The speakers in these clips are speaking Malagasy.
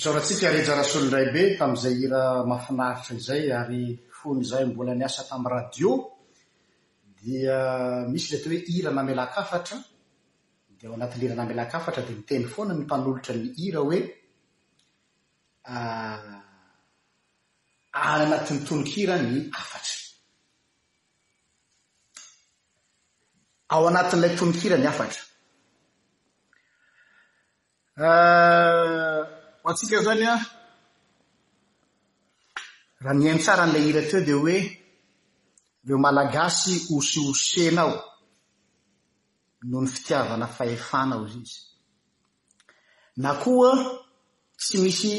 Isaorantsika Rija Rasolondraibe tamin'izay hira mahafinaritra izay ary fony izahay mbola niasa tamin'ny radio dia misy ilay atao hoe hira namelan-kafatra dia ao anatin'ny hira namelan-kafatra dia miteny foana ny mpanolotra ny hira hoe any anatin'ny tononkira ny hafatra ao anatin'ilay tononkira ny hafatra Ho antsika izany an, raha nihaino tsara an'ilay hira teo dia hoe ireo Malagasy hosihosena ao noho ny fitiavana fahefana hozizy. Na koa tsy misy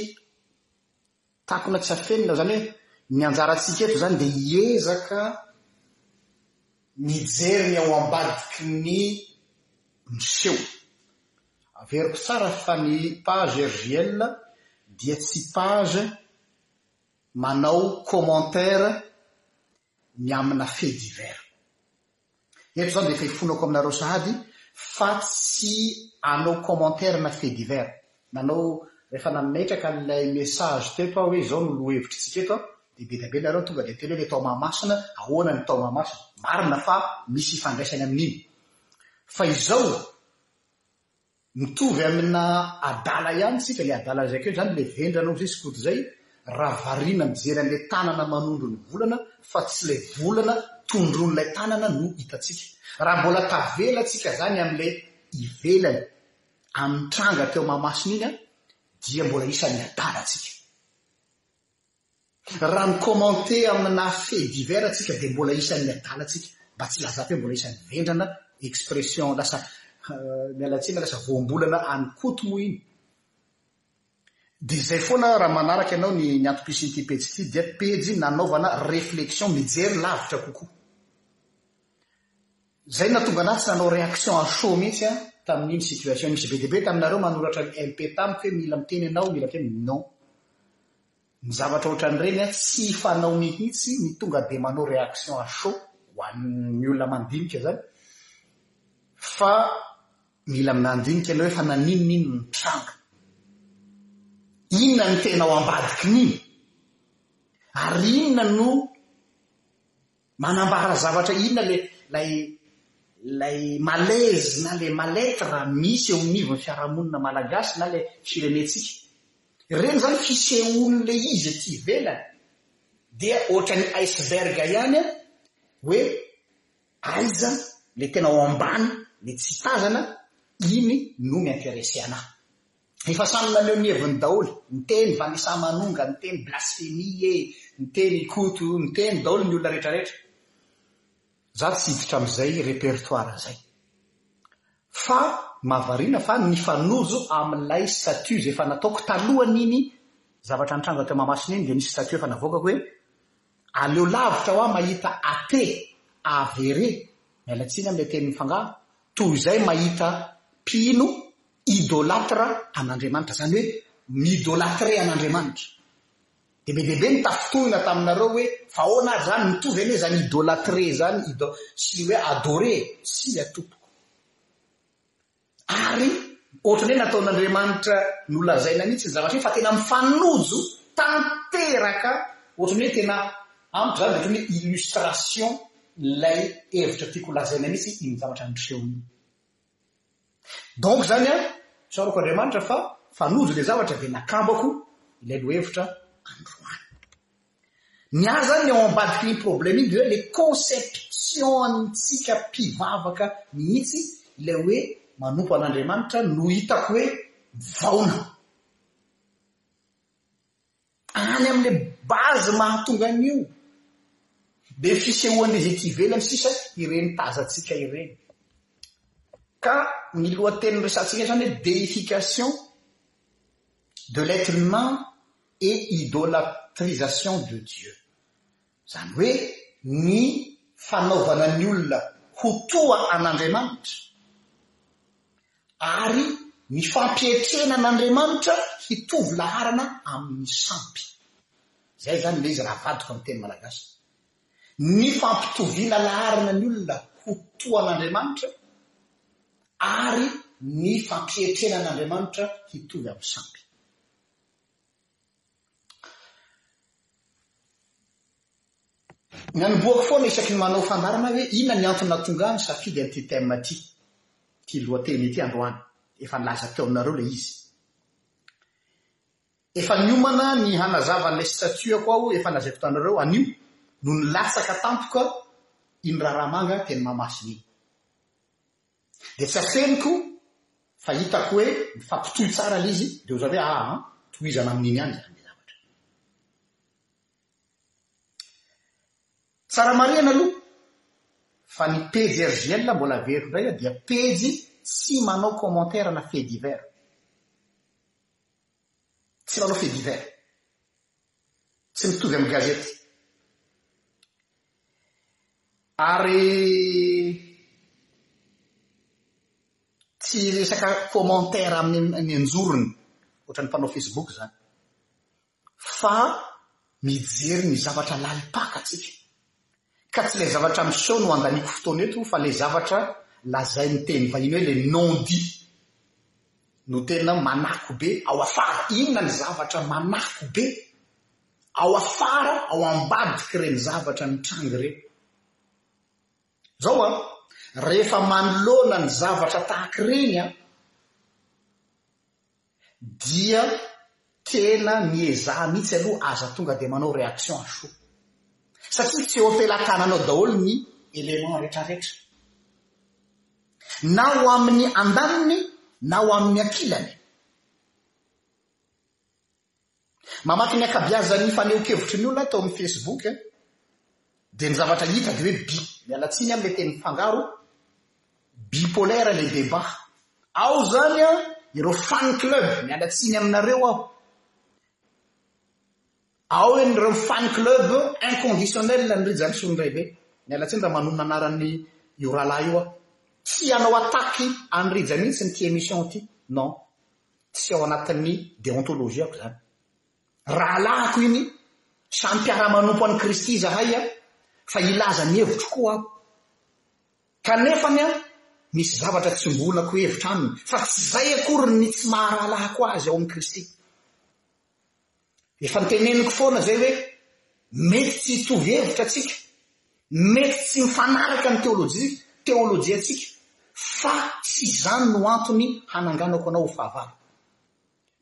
Takona tsy afenina, izany hoe ny anjarantsika eto izany dia hiezaka mijery ny ao ambadiky ny miseho. Averiko tsara fa ny page RJL dia tsy page manao commentaire ny amina fait divers. Eto izany dia efa ifonako aminareo sahady fa tsy hanao commentaire na fait divers. Nanao, rehefa nametraka an'ilay message teto aho hoe izao no lohevitritsika eto dia be dia be nareo tonga dia niteny hoe ilay tao Mahamasina, ahoana ny tao Mahamasina. Marina fa misy ifandraisany amin'iny. Fa izao, Mitovy amina adala ihany isika, ilay adala izay kely izany, ilay vendrana ohatry ny hoe skoto izay, raha variana mijery an'ilay tanana manondro ny volana fa tsy ilay volana tondroin'ilay tanana no hitantsika. Raha mbola tavela tsika izany amin'ilay ivelany, amin'ny tranga teo Mahamasina iny, dia mbola isan'ny adala tsika. Raha mi-commenter amina fait divers tsika dia mbola isan'ny adala tsika mba tsy lazato hoe mbola isan'ny vendrana expression lasa miala tsiny lasa voambolana any Koto moa iny dia zay foana raha manaraka ianao ny ny antom-pisian'ity pejy ity dia pejy nanaovana reflexion mijery lavitra kokoa. Zay no nahatonga anah tsy nanao réaction à chaud mihitsy an tamin'iny situation iny. Misy be dia be taminareo manoratra ny LP tamiko hoe mila miteny ianao, mila miteny. Non. Ny zavatra ohatran'ireny an tsy fanao mihitsy ny tonga dia manao réaction à chaud ho an'ny olona mandinika zany fa mila mandinika ianao hoe fa naninona iny no nitranga. Inona ny tena ao ambadikin'iny? Ary inona no Manambara zavatra inona le lay lay malaise na le mal-etre misy eo amin'ny ivon'ny fiarahamonina malagasy na le firenentsika? Reny zany fisehoan'ny le izy aty ivelany dia ohatran'ny iceberg ihany an, hoe aiza le tena ao ambany le tsy tazana iny no mi-interesser anah. Efa samy naneho ny heviny daholo, niteny Vanessa Manonga, niteny blasphemie ee, niteny Ikoto, niteny daholo ny olona rehetra rehetra. Za tsy hiditra amzay repertoire zay. Fa mahavariana fa nifanojo amlay statut zay efa nataoko talohan'iny zavatra nitranga teo Mahamasina iny dia nisy statut efa navoakako hoe aleo lavitra hoa mahita athée avere, miala tsiny amle teny mifangaha, toy izay mahita mpino idolatra an'Andriamanitra, izany hoe mi-idolatre an'Andriamanitra. Dia be dia be ny tafintohina taminareo hoe, fa ahoana ary izany, mitovy anie izany idolatre izany ido, sy hoe adorer, tsia tompoko. Ary ohatran'ny hoe nataon'Andriamanitra nolazaina mihitsy ny zavatra iny fa tena mifanojo tanteraka, ohatran'ny hoe tena amiko izany dia ohatran'ny hoe illustration ilay hevitra tiako lazaina mihitsy iny zavatra niseho iny. Donc zany an, isaorako Andriamanitra fa fanojo ilay zavatra dia nakambako ilay lohevitra androany. Ny ahy zany ny ao ambadikin'iny problème iny dia hoe ilay conception-ntsika mpivavaka mihitsy ilay hoe manompo an'Andriamanitra no hitako hoe mivaona. Any amin'ilay base mahatonga an'io be fisehoan'izy ety ivelany sisa ireny tazantsika ireny. Ka ny lohateny niresahantsika izany hoe deification de l'être humain et idolatrisation de Dieu. Izany hoe ny fanaovana ny olona ho toa an'Andriamanitra ary ny fampietrena an'Andriamanitra hitovy laharana amin'ny sampy. Izay izany ilay izy raha avadiko amin'ny teny malagasy. Ny fampitoviana laharana ny olona ho toa an'Andriamanitra ary ny fampietrena an'Andriamanitra hitovy amin'ny sampy. Ny an'ny boako foana isaky ny manao fandaharana aho hoe inona ny antony nahatonga ahy nisafidy an'ity thème ity, ity lohateny ity androany. Efa nilaza teo aminareo ilay izy. Efa niomana ny hanazava an'ilay statut-ko aho, efa nolazaiko taminareo anio, no nilatsaka tampoka iny raharaha manga teny Mahamasina iny. Dia tsy afeniko fa hitako hoe mifampitohy tsara ilay izy dia ohatran'ny hoe aa tohizana amin'iny ihany izany ilay zavatra. Tsara marihana aloha fa ny pejy RJL mbola averiko indray dia pejy tsy manao commentaire na fait divers. Tsy manao fait divers. Tsy mitovy amin'ny gazety. Ary tsy resaka commentaire amin'ny anjorony, ohatran'ny mpanao Facebook izany. Fa mijery ny zavatra lalim-paka tsika. Ka tsy ilay zavatra miseho no andaniako fotoana eto fa ilay zavatra lazain'ny teny vahiny hoe ilay non-dit no tena manahiko be ao afara. Inona ny zavatra manahiko be ao afara, ao ambadik'ireny zavatra nitranga ireny? Izao an, rehefa manoloana ny zavatra tahaka ireny an, Dia tena miezaha mihitsy aloha aza tonga dia manao réaction à chaud. Satria tsy eo am-pelatananao daholo ny éléments retraretra. Na ho amin'ny andaniny na ho amin'ny ankilany. Mamaky ny ankabiazan'ny fanehoan-kevitry ny olona aho tao amin'ny Facebook dia ny zavatra hita dia hoe bi, miala tsiny amin'ilay teny mifangaro, bipolaire ilay débat. Ao izany ireo fan club, miala tsiny aminareo aho, ao ireo fan club inconditionnel an'i Rija Risonondraibe, miala tsiny raha manonona anaran'ny io rahalahy io aho. Tsy hanao attaque an'i Rija mihitsy ity émission ity, non. Tsy ao anatin'ny deontolojiako izany. Rahalahiko iny, samy mpiara-manompo an'i Kristy izahay fa hilaza ny hevitro koa aho. Kanefany an, misy zavatra tsy mbolako hevitra aminy, fa tsy izay akory ny tsy maha-rahalahiko azy ao amin'i Kristy. Efa nteneniko foana izay hoe mety tsy hitovy hevitra antsika, mety tsy mifanaraka ny teolojia, teolojiantsika, fa tsy izany no antony hananganako anao ho fahavalo.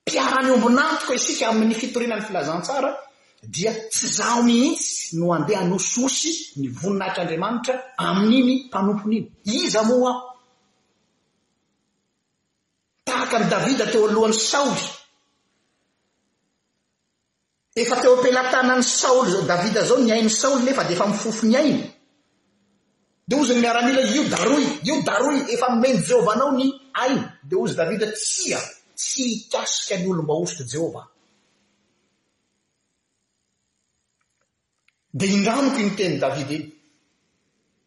Mpiara-miombon'antoka isika amin'ny fitoriana ny filazantsara, dia tsy izaho mihitsy no handeha hanosihosy ny voninahitr'Andriamanitra amin'iny mpanompony iny. Iza moa aho? Tahaka an'i Davida teo alohan'i Saoly. Efa teo am-pelatanan'i Saoly, Davida izao, ny ain'i Saoly nefa dia efa mifofo ny ainy. Dia hozy ny miaramila, Io daroy, io daroy, efa nomen'i Jehovah anao ny aina. Dia hozy Davida, Tsia, tsy hikasika ny olom-bahosotr'i Jehovah aho. Dia indramiko iny tenin'i Davida iny.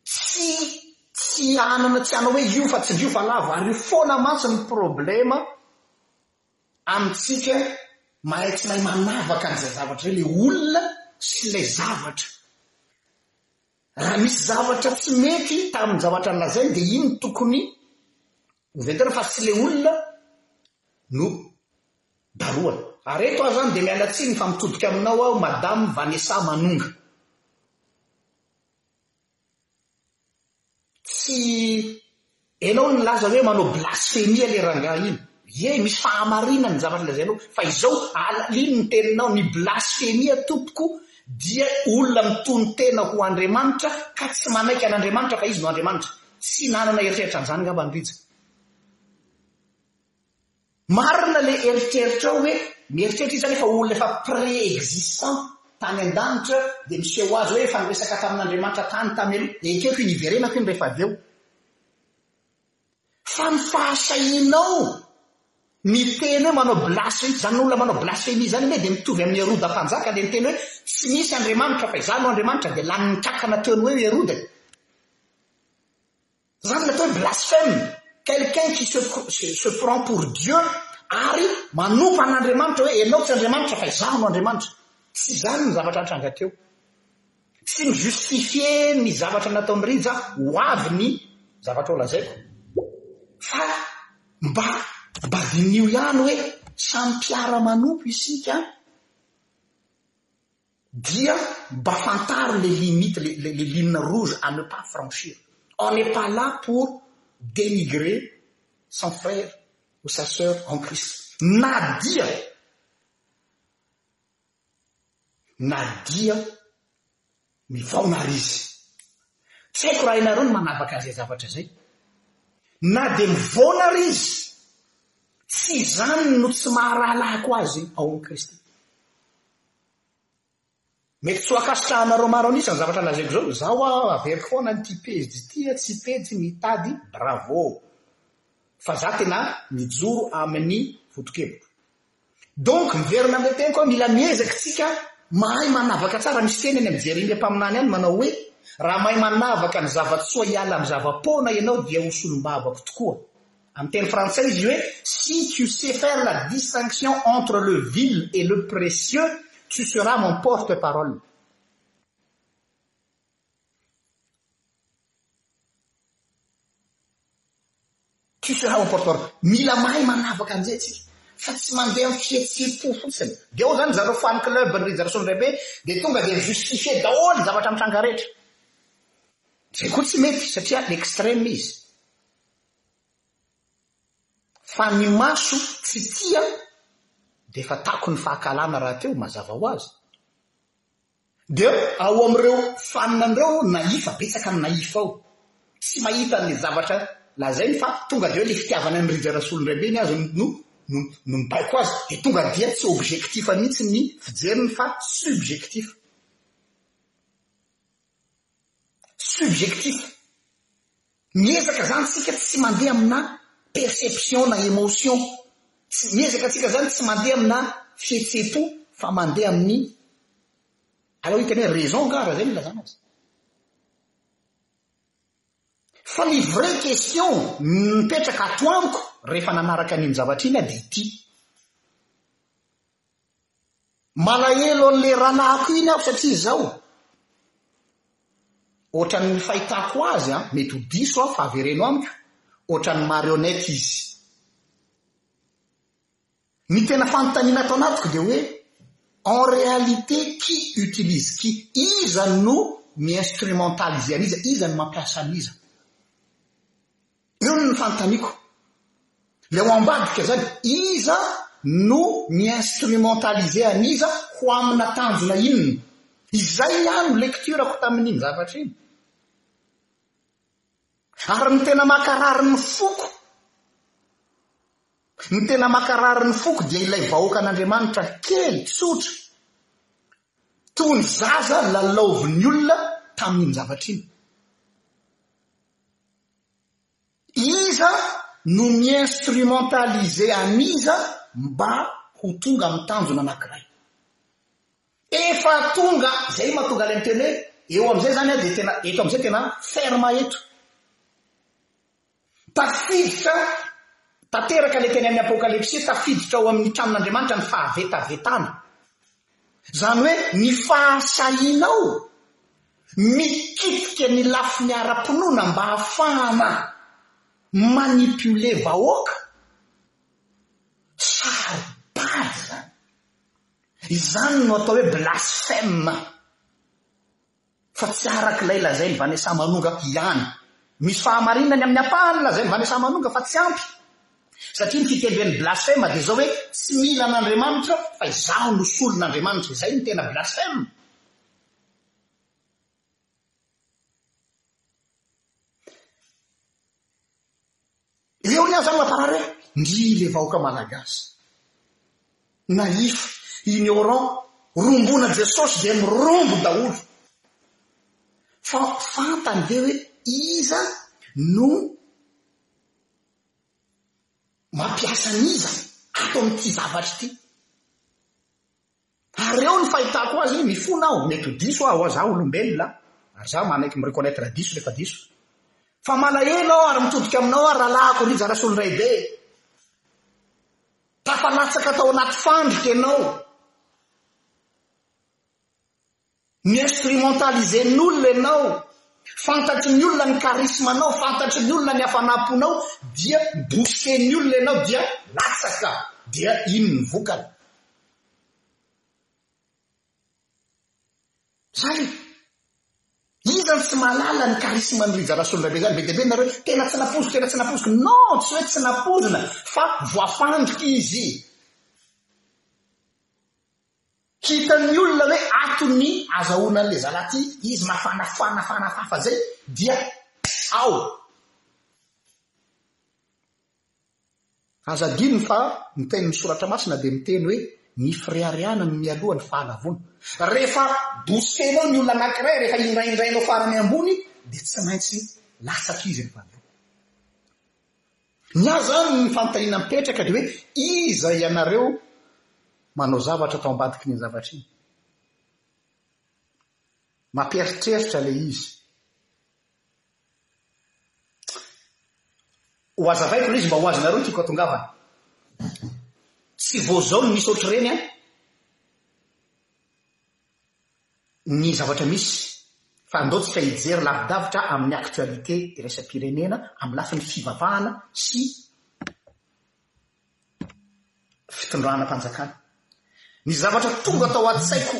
Tsy, tsy hanana, tsy hanao hoe io fa tsindrio fa lavo, ary io foana mantsy ny problema amintsika mahay tsy mahay manavaka an'izay zavatra izay ilay olona sy ilay zavatra. Raha misy zavatra tsy mety tamin'ny zavatra nolazainy dia iny no tokony hoventina fa tsy ilay olona no darohana. Ary eto aho izany dia miala tsiny fa mitodika aminao aho Madame Vanessa Manonga. Tsy enao no nilaza hoe manao blasfemia ilay rangahy iny. Ie, misy fahamarinany ny zavatra lazainao. Fa izao, alalino ny teninao, ny blasfemia tompoko dia olona mitono tena ho Andriamanitra ka tsy manaiky an'Andriamanitra fa izy no Andriamanitra. Tsy nanana eritreritra an'izany angamba ny Rija. Marina le eritreritrao hoe mieritreritra izy zany efa olona efa pre-existant tany an-danitra dia miseho azy hoe efa niresaka tamin'Andriamanitra tany tamy aloha dia ekeko iny hiverenako iny rehefa avy eo fa ny fahasahianao miteny hoe manao blasphemy zany olona manao blasphemy zany anie dia mitovy amin'i Heroda mpanjaka le niteny hoe tsy misy Andriamanitra fa izaho no Andriamanitra dia lanin'ny kankana teo ny hoe Heroda Izany no atao hoe blasphème, quelqu'un qui se se prend pour Dieu ary manompa an'Andriamanitra hoe ianao tsy Andriamanitra fa izaho no Andriamanitra. Tsy izany ny zavatra nitranga teo. Tsy mi-justifier ny zavatra nataon'i Rija ho avy ny zavatra ho lazaiko fa mba mba diniho ihany hoe samy mpiara-manompo isika an! Dia mba fantaro le limite, le le le ligne rouge à ne pas franchir. On n'est pas là pour dénigrer son frère ou sa sœur en Christ. Na dia na dia mivaona ary izy. Tsy haiko raha ianareo no manavaka izay zavatra izay. Na dia mivaona ary izy, tsy izany no tsy maha-rahalahiko azy ao amin'i Kristy. Mety tsy ho ankasitrahanareo maro an'isa ny zavatra lazaiko izao, izaho hoa averiko foana an'ity pejy ity a, tsy pejy mitady bravo fa za tena mijoro amin'ny fotokevitro. Donc miverina amle teniko aho, mila miezaka tsika mahay manavaka tsara, misy teny any amin'ny Jerin'ilay Mpaminany any manao hoe, raha mahay manavaka ny zava-tsoa hiala amin'ny zava-poana ianao dia ho solombavako tokoa. Amin'ny teny frantsay izy hoe si tu sais faire la distinction entre le vil et le précieux tu seras mon porte parole. Tu seras mon porte parole. Mila mahay manavaka an'izay tsika fa tsy mandeha amin'ny fihetseham-po fotsiny. Dia ao zany zareo fan club ny Richardson Rebe dia tonga dia mi-justifier daholo ny zavatra mitranga rehetra. Izay koa tsy mety satria extreme izy. Fa ny maso tsy tia dia efa takon'ny fahakalana rahateo, mazava ho azy. Dia ao amin'ireo fanina ireo naïf, betsaka ny naïf ao, tsy mahita an'ilay zavatra lazainy fa tonga dia hoe ilay fitiavana an'i Rija Rasolondraibe ny azy no no no mibaiko azy, dia tonga dia tsy objectif mihitsy ny fijeriny fa subjectif. subjectif. Miezaka zany tsika tsy mandeha amina perception na emotion, tsy miezaka tsika zany tsy mandeha amina fihetsem-po fa mandeha amin'ny aleo hitany hoe raison angaha raha zay no ilazana azy. Fa ny vrai question mipetraka ato amiko rehefa nanaraka an'iny zavatra iny aho dia ity, Malahelo an'le ranahiko iny aho satria izao ohatran'ny fahitako azy an, mety ho diso aho fa avereno amiko, ohatran'ny marionnette izy. Ny tena fanontaniana ato anatiko dia hoe en réalité qui utilise qui? Iza no mi-instrumentaliser an'iza? Iza no mampiasa an'iza? Eo no fanontaniako. Ilay ao ambadika izany, iza no mi-instrumentaliser an'iza ho amina tanjona inona? Izay ihany no lecture-ko tamin'iny zavatra iny. Ary ny tena makarary ny foko, ny tena makarary ny foko dia ilay vahoakan'Andriamanitra kely, tsotra, toy ny zaza lalaovin'ny olona tamin'iny zavatra iny. Iza no mi-instrumentaliser an'iza mba ho tonga amin'ny tanjona anankiray. Efa tonga, izay no mahatonga ilay miteny hoe eo amin'izay izany aho dia tena, eto amin'izay tena ferme eto. Tafiditra tanteraka ilay teny amin'ny Apokalypsy hoe tafiditra ao amin'ny tranon'Andriamanitra ny fahavetavetana. Izany hoe ny fahasahianao mikitika ny lafiny ara-pinoana mba hahafahana manipuler vahoaka? Saro-pady izany. Izany no atao hoe blasphème. Fa tsy araka ilay lazain'i Vanessa Manonga ihany. Misy fahamarinany amin'ny ampahany lazain'i Vanessa Manonga fa tsy ampy. Satria ny fitendren'ny blasfema dia izao hoe tsy mila an'Andriamanitra aho fa izaho no solon'Andriamanitra. Izay no tena blasfema. Eo ny aza mampararia ndrii le vahoka malagasy naif ignorant rombona jesosy dia mirombo daholo fa fantany ve hoe iza no mampiasa an'iza ato amin'ity zavatra ity. Ary eo ny fahitako azy, mifona aho, mety ho diso aho, za olombelona, ary za manaiky mi-reconnaitre diso rehefa diso. Fa malahelo aho ary mitodika aminao aho rahalahiko Rija Rasolondraibe e! Tafalatsaka tao anaty fandrika ianao. Mi instrumentaliser ny olona ianao, fantatry ny olona ny charisme anao, fantatry ny olona ny hafanam-ponao dia bousker ny olona ianao dia latsaka, dia iny ny vokany. Zay! Iza no tsy mahalala ny charisme an'i Rija Rasolondraibe zany, be dia be nareo hoe tena tsy nampoiziko, tena tsy nampoiziko, non tsy hoe tsy nampoizina fa voafandrika izy. Hitan'ny olona hoe atony azahoana an'le zala ty izy mafanafana fanafafa zay dia ao. Aza adino fa ny tenin'ny soratra masina dia miteny hoe ny fireharehana no mialoha ny fahalavoana. Rehefa bossenao ny olona anankiray rehefa indraindrainao farany ambony dia tsy maintsy latsaka izy rehefa avy eo. Na zany ny fanontaniana mipetraka dia hoe iza ianareo manao zavatra tao ambadiky iny zavatra iny? Mampieritreritra ilay izy. Ho azavaiko ilay izy mba ho azonareo tiako atongavana. Tsy vao izao no nisy ohatr'ireny an. ny zavatra misy fa andao tsika hijery lavidavitra amin'ny actualité iraisam-pirenena amin'ny lafiny fivavahana sy fitondranam-panjakana. Ny zavatra tonga tao an-tsaiko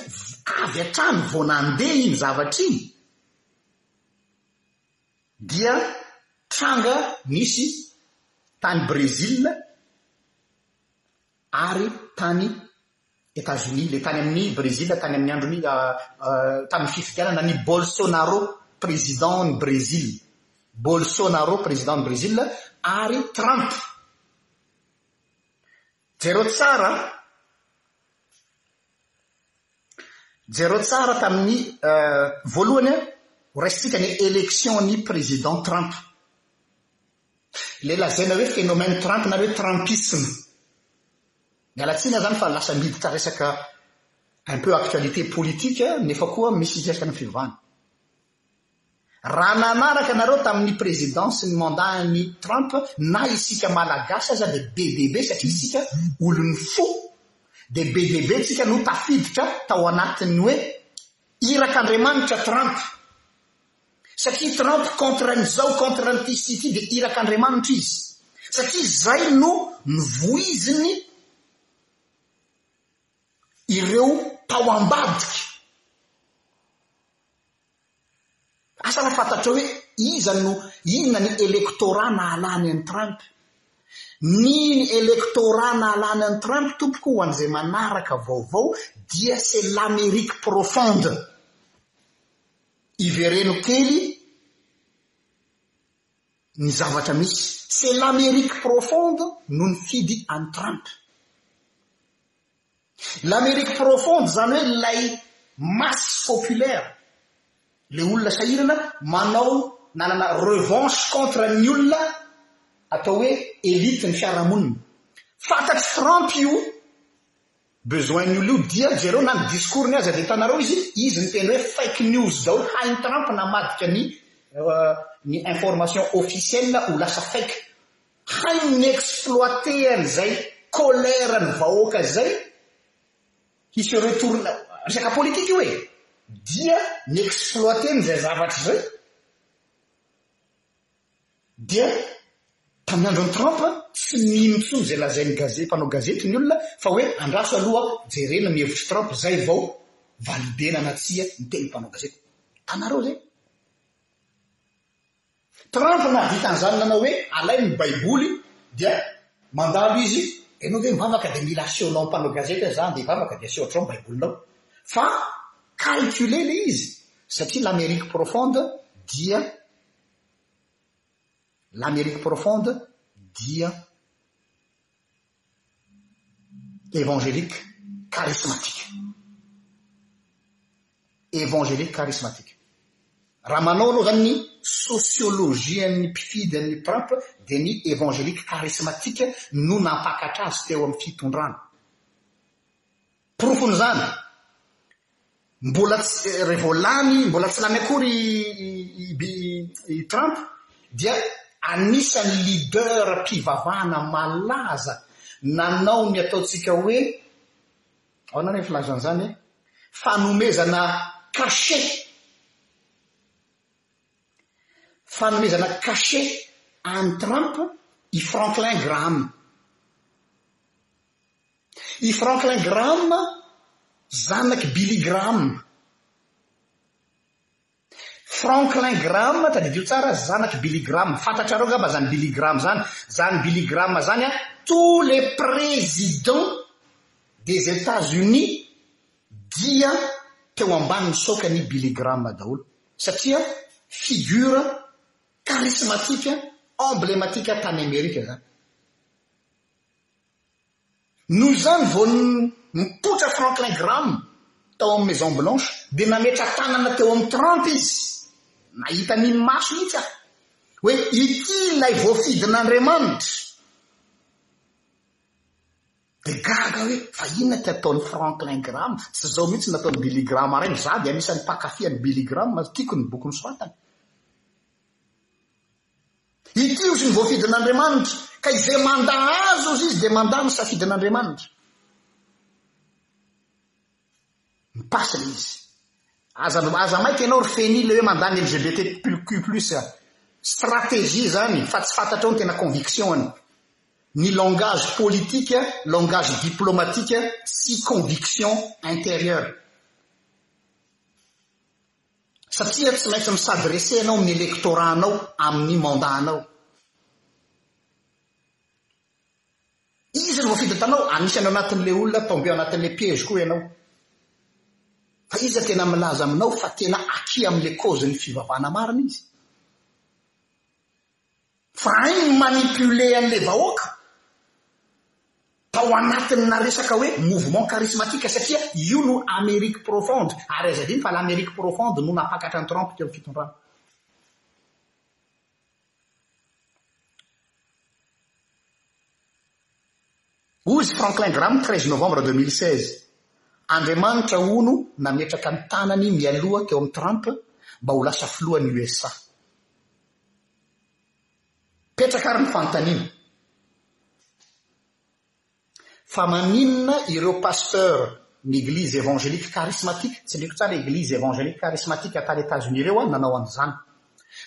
avy hatrany vao nandeha iny zavatra iny dia tranga nisy tany Brésil ary tany Etazonia, ilay tany amin' i Brezila tany amin' ny andron' i, tamin' ny fifidianana an' i Bolsonaro, prezidant ny Brezila. Bolsonaro, prezidant ny Brezila, ary Trump. Jereo tsara, jereo tsara tamin' ny voalohany an, horaisintsika ny election ny prezidant Trump. Ilay lazaina hoe phénomène Trump na hoe Trumpisme. Miala tsiny zany fa lasa miditra resaka un peu actualité politique nefa koa misy ifiakan'ny fivavahana. Raha nanaraka anareo tamin'ny présidence ny mandat an'i Trump na isika malagasy aza dia be dia be satria isika olon'ny fo dia be dia be tsika no tafiditra tao anatin'ny hoe irak'Andriamanitra Trump. Satria Trump contre an'izao contre an'ity sy ity dia iraka Andriamanitra izy. Satria izay no novoiziny ireo tao ambadika. Asa raha fantatrao hoe iza no inona ny electorat nahalany an'i Trump. Ny electorat nahalany an'i Trump tompoko ho an'izay manaraka vaovao dia c'est l'Amérique profonde. Ivereno kely ny zavatra misy. C'est l'Amérique profonde no nifidy an'i Trump. L'Amérique profonde izany hoe ilay masse populaire, ilay olona sahirana manao nanana revanche contre ny olona atao hoe elite ny fiarahamonina. Fantatr'i Trump io Besoin ny olio dia jereo na ny discours ny aza dia hitanareo izy izy miteny hoe fake news daholo hainy Trump namadika ny ny information officielle ho lasa fake hainy ny exploiter an'izay colère ny vahoaka izay hisy retourne resaka politique io e dia mi exploiter an'izay zavatra izay Dia tamin'andro an'i Trump, tsy nino intsony izay lazain'ny gazety, mpanao gazety ny olona fa hoe andraso aloha, jerena ny hevitr'i Trump izay vao valider-na na tsia ny tenin'ny mpanao gazety. Hitanareo izay? Trump nahavita an'izany nanao hoe alainy ny baiboly dia mandalo izy, dia ianao ve mivavaka dia mila asehonao mpanao gazety hoe za andeha hivavaka dia asehotro ny baibolinao. Fa calculer ilay izy satria l'Amérique profonde dia L'Amérique profonde dia Evangelique charismatique. Evangelique charismatique. Raha manao aloha zany ny sociologian'ny mpifidy an'ny Trump dia ny Evangelique charismatique no nampakatra azy teo amin'ny fitondrana. Porofon'izany, mbola tsy, raha vao lany, mbola tsy lany akory i, i, i Trump, dia anisan'ny leader-pivavahana malaza nanao ny ataontsika hoe, ahoana re ny filazana an'izany e? Fanomezana cachet, fanomezana cachet an'i Trump i Franklin Graham. I Franklin Graham, zanak'i Billy Graham. Franklin Graham, tadidio tsara, zanak'i Billy Graham. Fantatrareo angamba izany Billy Graham izany? Izany Billy Graham izany an, tous les présidents des Etats-Unis dia teo ambanin'ny saokan'i Billy Graham daholo. Satria figure charismatique, emblématique tany Amerika izany. Noho izany vao nipoitra Franklin Graham tao amin'ny Maison Blanche dia nametra-tanana teo amin'i Trump izy, nahita an'i maso mihitsy aho, hoe ity ilay voafidin'Andriamanitra. Dia gaga aho hoe fa inona ity ataon'i Franklin Graham? Tsy izao mihitsy no nataon'i Billy Graham Araina. Izaho dia anisan'ny mpankafy an'i Billy Graham ary tiako ny boky nosoratany. Ity ozy no voafidin'Andriamanitra, ka izay mandà Azy ozy Izy dia mandà ny safidin'Andriamanitra. Mipasy le izy. Aza aza maika ianao ry Feni ilay hoe mandà ny LGBTQ plus a. Stratégie izany fa tsy fantatrao ny tena conviction-ny. Ny langage politique, langage diplomatique sy conviction intérieure. satria tsy maintsy mi-s'adresser ianao amin'ny electorat anao amin'ny mandat anao. Izy no voafidy tanao, anisany ao anatin'ilay olona tombé ao anatin'ilay piège koa ianao. Fa iza tena milaza aminao fa tena acquis amin'ilay cause-n'ny fivavahana marina izy? Fa hay ny manipuler an'ilay vahoaka tao anatin'na resaka hoe mouvement charismatique satria io no Amérique profonde ary aza adino fa l'Amérique profonde no nampakatra an'i Trump teo amin'ny fitondrana. Hoy izy Franklin Graham treize novembre deux mille seize, Andriamanitra hono nametraka ny tanany mialoha teo amin'i Trump mba ho lasa filohan'ny USA. Mipetraka ary ny fanontaniana, fa maninona ireo pasteur n'eglise evangelique charismatique, tsindriko tsara eglise evangelique charismatique tany Etats-Unis ireo an, nanao an'izany.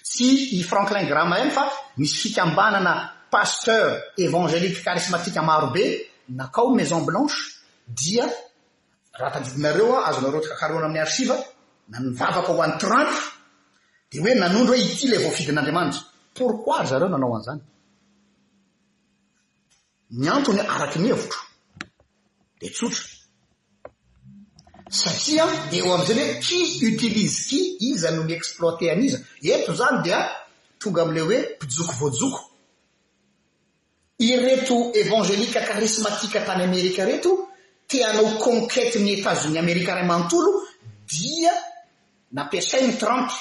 Tsy i Franklin Graham ihany fa nisy fikambanana pasteur evangelique charismatique marobe nakao Maison Blanche dia Raha tadidinareo, azonareo takaroana amin'ny arsiva, na ny vavaka ho an'i Trump dia hoe nanondro hoe ity ilay voafidin'Andriamanitra. Pourquoi ry zareo nanao an'izany? Ny antony araky ny hevitro dia tsotra. Satria dia eo amin'izay hoe qui utilise qui, iza no mi-exploiter an'iza. Eto izany dia tonga amin'ilay hoe mpijoko voajoko. Ireto evangelika karismatika tany Amerika reto te hanao conquete ny Etazonia Amerika ray manontolo dia nampiasain'i Trump.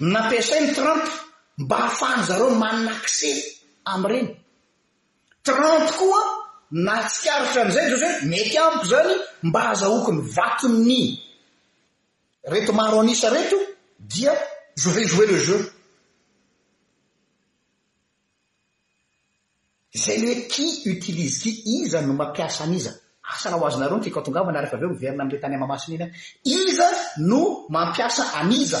Nampiasain'i Trump mba hahafahan'ny zareo manana accès amin'ireny. Trump koa nahatsikaritra an'izay Josué, mety amiko izany mba hazahoako ny vaton'ny Reto maro an'isa reto dia je vais jouer le jeu. Izay le hoe qui utilise qui, iza no mampiasa an'iza. Asa na ho azonareo ny tiako atongavana rehefa avy eo miverina amin'ilay tany Mahamasina iny aho. Iza no mampiasa an'iza.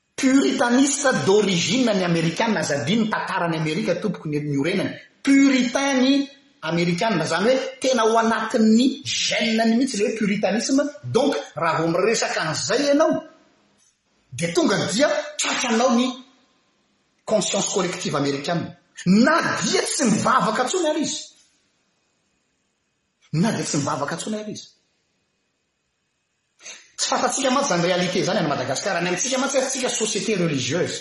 Puritaniste d'origine ny Amerikana aza adino ny tantaran'i Amerika tompoko ny niorenany. Puritain ny Amerikana, izany hoe tena ao anatin'ny gène-ny mihitsy ilay hoe puritanisme, donc raha vao miresaka an'izay ianao dia tonga dia tratranao ny conscience collective Amerikana. Na dia tsy mivavaka intsony ary izy. Na dia tsy mivavaka intsony ary izy. Tsy fantatsika mantsy zany réalité zany any Madagascar, any amintsika mantsy ary tsika société religieuse.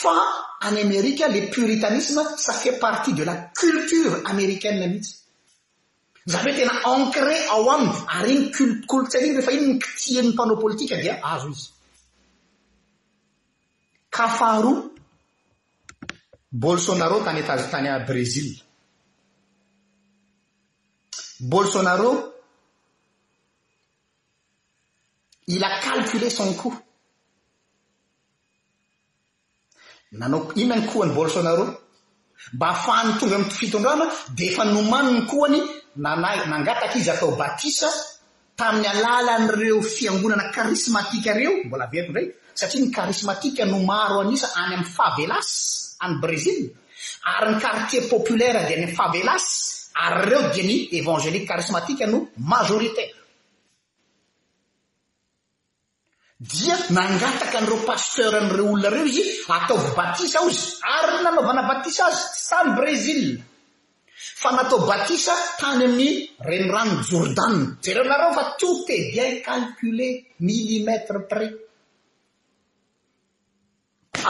Fa any Amerika le puritanisme ça fait partie de la culture américaine mihitsy. Zany hoe tena ancré ao aminy ary iny culte kolontsaina iny rehefa iny ny kitihen'ny mpanao politika dia azo izy. Cas faharoa, Bolsonaro tany Etazonia, tany Brésil. Bolsonaro, il a calculé son coup. Nanao inona ny coup-an'i Bolsonaro? Mba hahafahany tonga amin'ny fitondrana dia efa nomaniny coup-any, nangataka izy atao batisa Tamin'ny alalan'ireo fiangonana karismatika ireo, mbola averiko indray, satria ny karismatika no maro an'isa any amin'ny favelas any Brésil, ary ny quartier populaire dia any amin'ny favelas, ary ireo dia ny evangelique karismatika no majoritaire. Dia nangataka an'ireo pasteur an'ireo olona ireo izy ataovy batisa ozy ary ny nanaovana batisa azy tsy tany Brésil fa natao batisa tany amin'ny renirano Jordana. Jereo nareo fa tout est bien calculé millimètre près.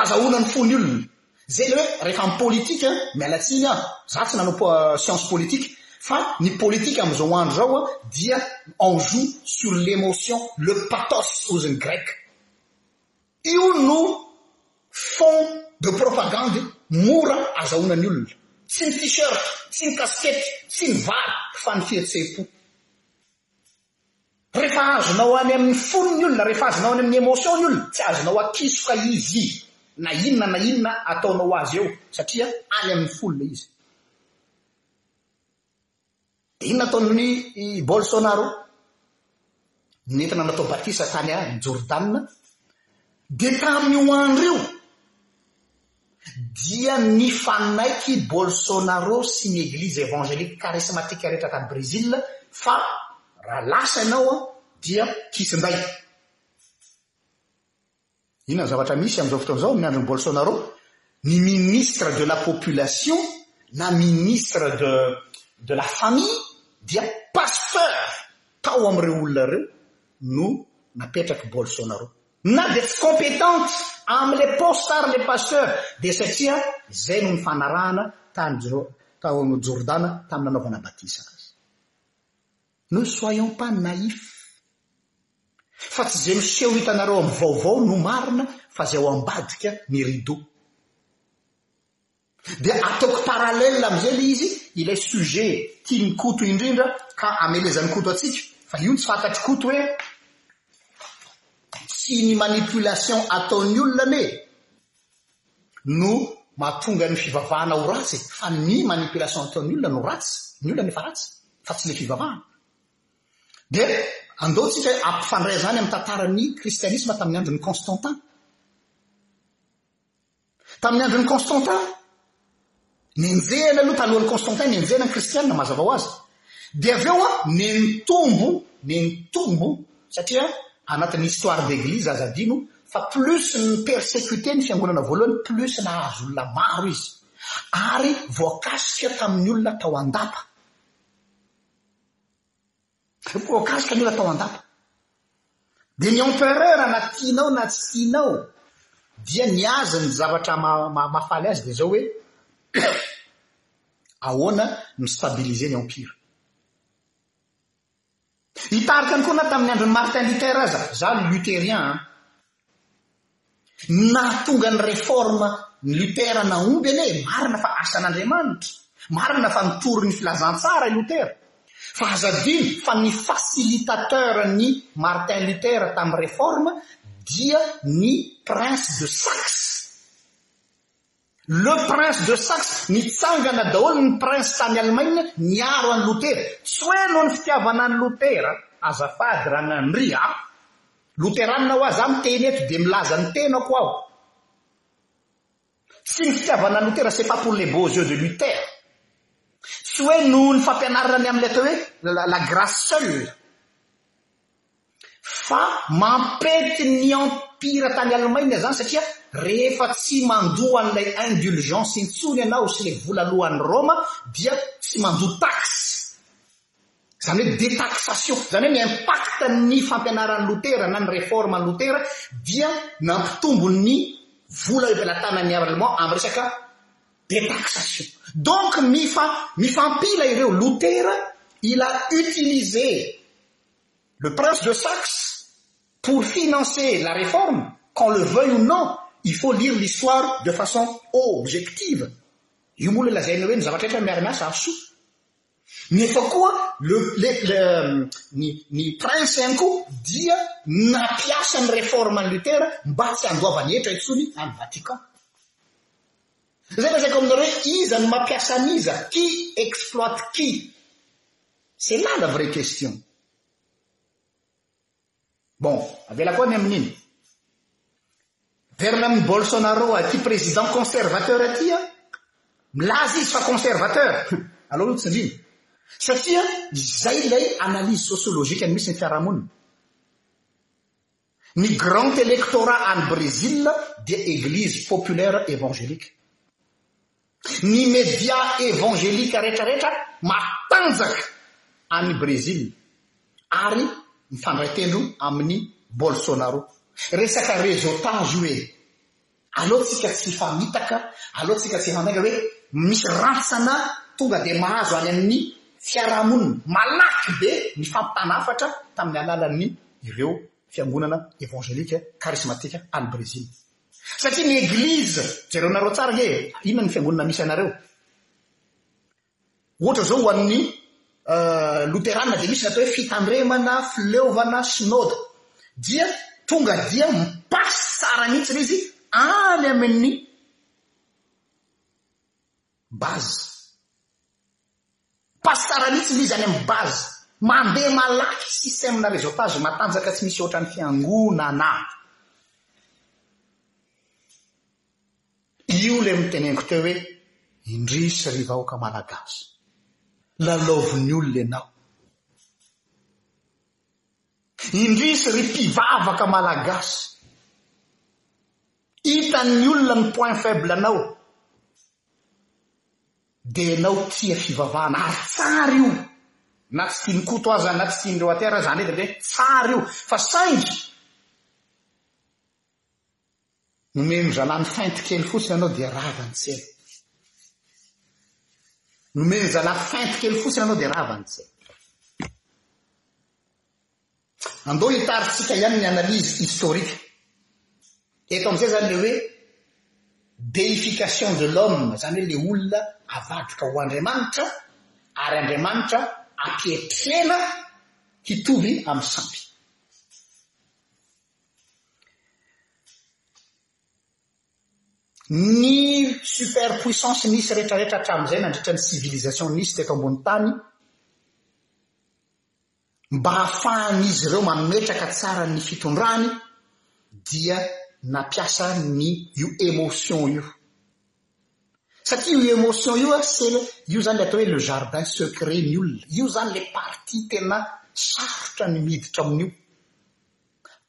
Azahoana ny fon'ny olona. Zay le hoe rehefa am politika, miala tsiny aho, za tsy nanao science politique, fa ny politika amzao andro zao a dia on joue sur l'emotion, le pathos hozy ny grec. Io no fond de propagande mora azahoana ny olona. Tsy ny t-shirt, tsy ny kasikety, tsy ny vary, fa ny fihetseham-po. Rehefa azonao any amin'ny fony ny olona, rehefa azonao any amin'ny emotion ny olona, tsy azonao akisoka izy na inona na inona ataonao azy eo satria any amin'ny fony ilay izy. Dia inona ataon'i i Bolsonaro? Nentina natao batisa tany a Jordana, dia tamin'io andro io, dia mifanaiky i Bolsonaro sy ny Eglizy Evangelika Karismatika rehetra tany Brezila fa raha lasa ianao an, dia kisinday. Inona ny zavatra misy amin'izao fotoana izao amin'ny andron'i Bolsonaro? Ny Ministre de la Population na Ministre de de la Famille dia Pasteur tao amin'ireo olona ireo no napetrak'i Bolsonaro. Na dia tsy competente amin le poste ary le pasteur dia satria izay no nifanarahana tany jo tao Jordana tamin'ny nanaovana batisa azy. Ne soyons pas naïf fa tsy izay miseho hitanareo amin'ny vaovao no marina fa izay ao ambadika ny rideau. Dia ataoko parallèle amin'izay le izy ilay sujet tian'i Koto indrindra ka amelezan'i Koto antsika fa io tsy fantatr'i Koto hoe tsy ny manipulation ataon'ny olona anie no mahatonga ny fivavahana ho ratsy e, fa ny manipulation ataon'ny olona no ratsy, ny olona efa ratsy fa tsy le fivavahana. Dia andao tsika ampifandray izany amin'ny tantaran'ny kristianisma tamin'ny andron'i Constantin. Tamin'ny andron'i Constantin, nenjehina aloha talohan'i Constantin, nenjehina ny kristianina mazava ho azy. Dia avy eo nenitombo, nenitombo satria anatin'ny histoire d'église aza adino fa plus ny persécuté ny fiangonana voalohany plus nahazo olona maro izy ary voakasika tamin'ny olona tao andapa. Voakasika anefa tao an-dapa. Dia ny empereur na tianao na tsy tianao dia ny azy ny zavatra mahafaly azy dia zao hoe ahoana mi stabiliser ny empire. Hitarika ny koa na tamin'ny andron'i Martin Luther aza, za lutherien an, Ny nahatonga ny reforme ny Luther nahomby anie e, marina fa asan'Andriamanitra, marina fa nitory ny filazantsara i Luther, fa aza adino fa ny facilitateur ny Martin Luther tamin'ny reforme dia ny Prince de Saxe. Le prince de Saxe, nitsangana daholo ny prince tany Allemagne niaro an'i Lotera, tsy hoe noho ny fitiavana an'i Lotera, azafady Ragnandria a! Loteranina hoa za miteny eto dia milaza ny tenako aho, tsy ny fitiavana an'i Lotera, c'est pas pour les beaux yeux de Luther, tsy hoe noho ny fampianarana ny amin'ilay atao hoe la grace seule, Fa mampety ny empire tany Allemagne izany satria rehefa tsy mandoa an'ilay indulgence intsony ianao sy ilay vola alohan'ny Roma dia tsy mandoa taxe. Izany hoe detaxation. Izany hoe ny impact ny fampianaran'i Lotera na ny reforme an'i Lotera dia nampitombo ny vola ivelatanan'ny Allemand amin'ny resaka detaxation. Donc mifa mifampila ireo Lotera il a utilisé Le prince de Saxe pour financer la réforme qu'on le veuille ou non il faut lire l'histoire de façon objective io moa le lazaina hoe ny zavatra rehetra miara miasa ahasoa nefa koa le le le ny ny prince ihany koa dia nampiasa ny réforme an'i Luther mba tsy handoavany hetra intsony any Vatican zay lazaiko aminareo hoe iza no mampiasa an'iza qui exploite qui C'est là la vraie question. Bon, avela koa ny amin'iny. Averina amin'ny Bolsonaro aty président conservateur aty a. Milaza izy fa conservateur. Aleo aloha tsindrina. Satria izay ilay analyse sociologique-ny misy ny fiarahamonina. Ny grand electorat any Brésil dia eglizy populaire evangelique. Ny media evangelika retraretra matanjaka any Brésil ary mifandray tendro amin'i Bolsonaro. Resaka reseautage io e! Aleo tsika tsy hifamitaka, aleo tsika tsy hifandainga hoe misy rantsana tonga dia mahazo any amin'ny fiarahamonina malaky be nifampitana hafatra tamin'ny alalan'ny ireo fiangonana evangelika karismatika any Brezila. Satria ny Eglizy, jereonareo tsara ange e, inona ny fiangonana misy anareo? Ohatra izao ho an'ny loterana dia misy ny atao hoe fitandremana, fileovana, synoda. Dia tonga dia mi-passe tsara mihitsy ilay izy any amin'ny base. Passe tsara mihitsy ilay izy any amin'ny base. Mandeha malaky système na réseautage matanjaka tsy misy hoatran'ny fiangonana. Io ilay noteneniko teo hoe indrisy ry vahoaka malagasy, lalaovin'ny olona ianao. Indrisy ry mpivavaka malagasy, hitan'ny olona ny point faible anao dia ianao tia fivavahana ary tsara io na tsy tian'i Koto aza na tsy tian'ireo aty ary aza anedry hoe tsara io fa saingy Nomeny zanany fent kely fotsiny anao dia rava ny tsena. Nomeny zanany fent kely fotsiny anao dia rava ny tsena. Andao hitarintsika ihany ny analyse historique. Eto amin'izay zany le hoe deification de l'homme, zany hoe le olona avadika ho Andriamanitra ary Andriamanitra ampiatrena hitovy amin'ny sampy. Ny superpuissance nisy rehetrarehetra hatramin'izay nandritra ny civilisation nisy teto ambony tany mba hahafahan'izy ireo mametraka tsara ny fitondrany dia nampiasa ny io émotion io. Satria io émotion io sela io zany le atao hoe le jardin secret ny olona. Io zany le partie tena sarotra ny miditra amin'io.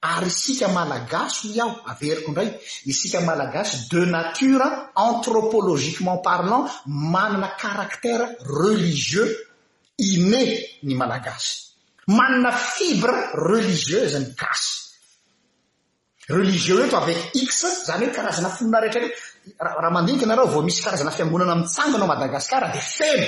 Ary isika malagasy hoy aho, averiko indray, isika malagasy de nature anthropologiquement parlant manana caractère religieux inné ny malagasy. Manana fibre religieuse ny gasy. Religieux eto avec X zany hoe karazana finoana rehetra rehetra. Raha mandinika ianareo vao misy karazana fiangonana mitsangana ao Madagasikara dia feno.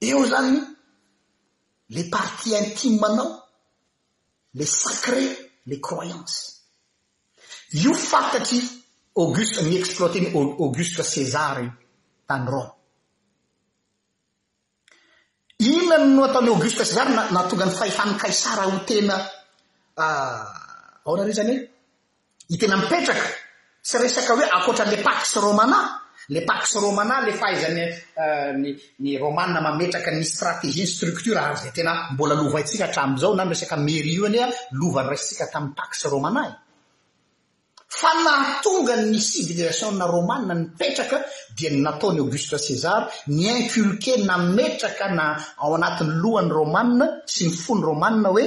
Eo zany le partie intime anao, le sacré, le croyance. Io fantatry Auguste, ni-exploiter ny Auguste César io tany Rome. Inona no ataon'i Auguste César nahatonga ny fahefan'i Kaisara ho tena, ahoana re zany e? Ny tena mipetraka, tsy resaka hoe ankoatra le Pax Romana, le Pax Romana le fahaizan'ny ny ny Romana mametraka ny stratégie, ny structure ary zay tena mbola lovaintsika hatramin'izao na ny resaka mairie io anie lova noraisintsika tamin'ny Pax Romana e! Fa ny nahatonga ny civilisation-na Romana nipetraka dia ny nataon'i Auguste César, ni-inculquer, nametraka na ao anatin'ny lohan'ny Romana sy ny fon'ny Romana hoe,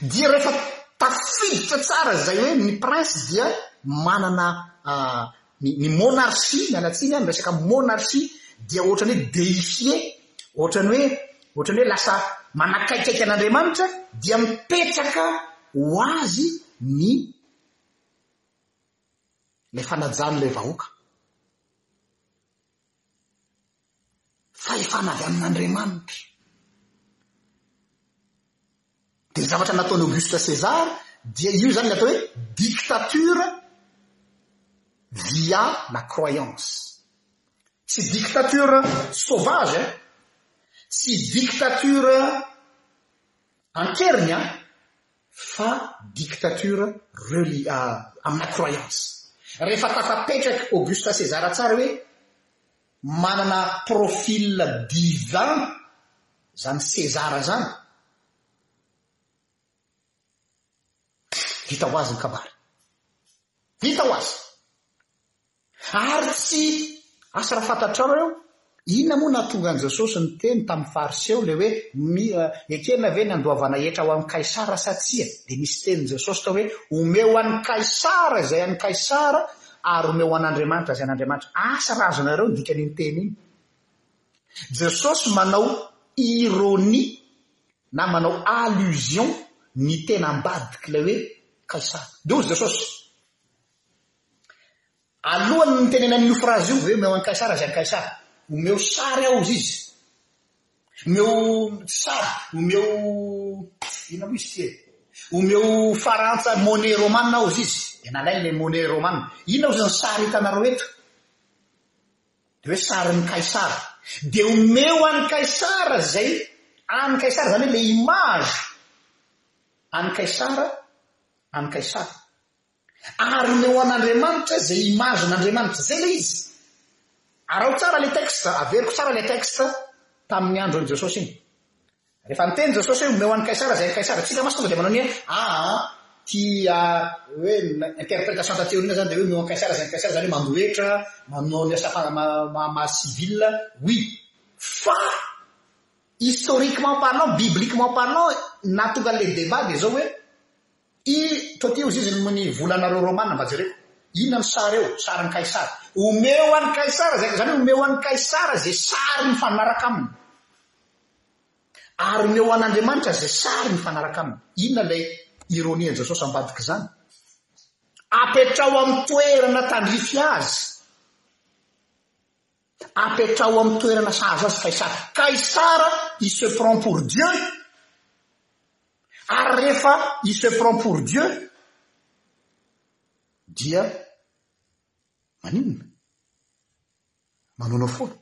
dia rehefa tafiditra tsara izay hoe ny prince dia manana ny monarchie, miala tsiny an, ny resaka monarchie dia ohatrany hoe deifier, ohatrany hoe, ohatrany hoe lasa manakaikaiky an'Andriamanitra dia mipetraka ho azy ny ilay fanajan'ilay vahoaka. Fahefana avy amin'Andriamanitra. Dia ny zavatra nataon'i Auguste César dia io izany ny atao hoe dictature via la croyance. Tsy dictature sauvage, eh? tsy dictature an-keriny, an? fa dictature reli a amina croyance. Rehefa tafapetraky Auguste César tsara hoe manana profil divin zany César zany, vita ho azy ny kabary. Vita ho azy. Ary tsy Asa raha fantatrao eo, inona moa no nahatonga an'i Jesosy niteny tamin'ny Fariseo ilay hoe mi, ekena ve ny handoavana hetra ho an'i Kaisara sa tsia? Dia nisy tenin'i Jesosy tao hoe, omeo an'i Kaisara izay an'i Kaisara ary omeo an'Andriamanitra izay an'Andriamanitra. Asa raha azonareo ny dikan'iny teny iny. Jesosy manao ironie na manao allusion ny tena ambadik'ilay hoe Kaisara. Dia hoy Jesosy. Alohany nitenenany io frazy io hoe omeo an'i Kaisara izay an'i Kaisara. Omeo sary aho hozy izy. Omeo sary, omeo inona moa izy ity e? Omeo farantsa monnaie romane aho hozy izy. Dia nalainy ilay monnaie romane. Inona hozy ny sary hitanareo eto? Dia hoe sarin'i Kaisara. Dia omeo an'i Kaisara izay an'i Kaisara, izany hoe ilay image an'i Kaisara, an'i Kaisara. Ary omeo an Andriamanitra izay image an Andriamanitra izay ilay izy. Araho tsara ilay texte, averiko tsara ilay texte tamin'ny andro an'i Jesosy iny. Rehefa niteny Jesosy hoe omeo an'i Kaisara izay an'i Kaisara, isika mantsy tonga dia manao ny hoe aa ty hoe interpretation taty aoriana izany dia hoe omeo an'i Kaisara izay an'i Kaisara izany hoe mandoetra, manao ny asa maha maha civil, oui. Fa historiquement parlant, bibliquement parlant, nahatonga an'ilay débat dia izao hoe, I Toty ozy izy no mony volanareo Romana mba jereko inona no sary eo sarin'i Kaisara omeo an'i Kaisara izay izany hoe omeo an'i Kaisara izay sary mifanaraka aminy ary omeo an'Andriamanitra izay sary mifanaraka aminy inona ilay ironie an'i Jesosy ambadik'izany apetraho amin'ny toerana tandrify azy Apetraho amin'ny toerana sahaza azy Kaisara. Kaisara il se prend pour Dieu ary rehefa il se prend pour Dieu dia maninona? Manaonao foana.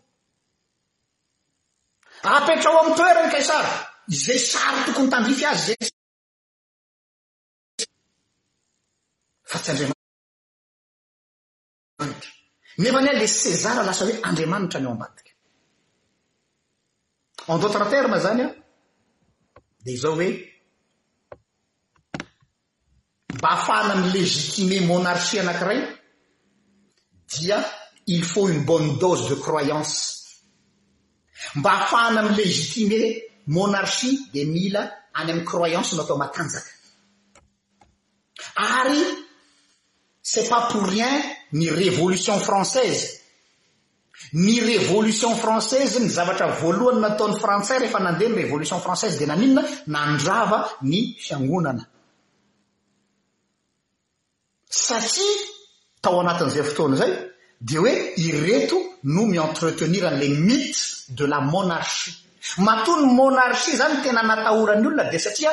Apetraho amin'ny toerany Kaisara izay sary tokony tandrify azy izay fa tsy Andriamanitra. Andriamanitra. Nefa anie le Sezara lasa hoe Andriamanitra ny ao ambadika. En d'autres termes zany an, dia izao hoe, mba hafahana mi legitimer monarchie anakiray dia il faut une bonne dose de croyance. Mba hafahana mi legitimer monarchie dia mila any amin'ny croyance no atao matanjaka. Ary c'est pas pour rien ny révolution française. Ny révolution française, ny zavatra voalohany nataon'ny frantsay rehefa nandeha ny révolution française dia naninona? Nandrava ny fiangonana. Satria tao anatin'izay fotoana izay dia hoe ireto no mi-entretenir an'ilay mythe de la monarchie. Matoa ny monarchie izany tena natahoran'ny olona dia satria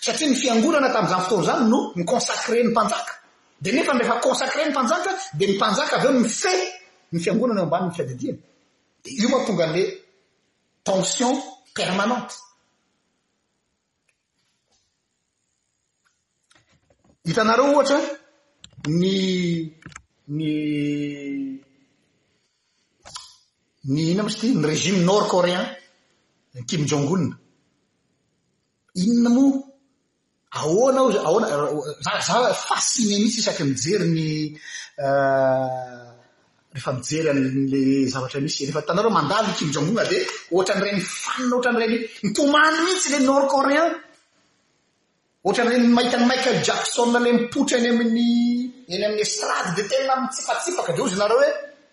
Satria ny fiangonana tamin'izany fotoana izany no mi-consacrer ny mpanjaka. Dia nefa ny rehefa consacrer ny mpanjaka dia ny mpanjaka avy eo mifehy ny fiangonana eo ambanin'ny fiadidiany. Dia io mahatonga an'ilay tension permanente. Hitanareo ohatra ny ny ny ina moa izy ity ny regime nord-coréen, ny Kim Jong-un. Inona moa? Ahoana hozy? Ahoana? Za za fasciné mihitsy isaky mijery ny rehefa mijery an'le zavatra misy. Rehefa hitanareo mandalo i Kim Jong Un dia ohatran'ireny fan ohatran'ireny mitomany mihitsy le Nord Coréen. Ohatran'ireny mahita an'i Michael Jackson le mipoitra eny amin'ny eny amin'ny estrade dia tena mitsipatsipaka dia hozy nareo hoe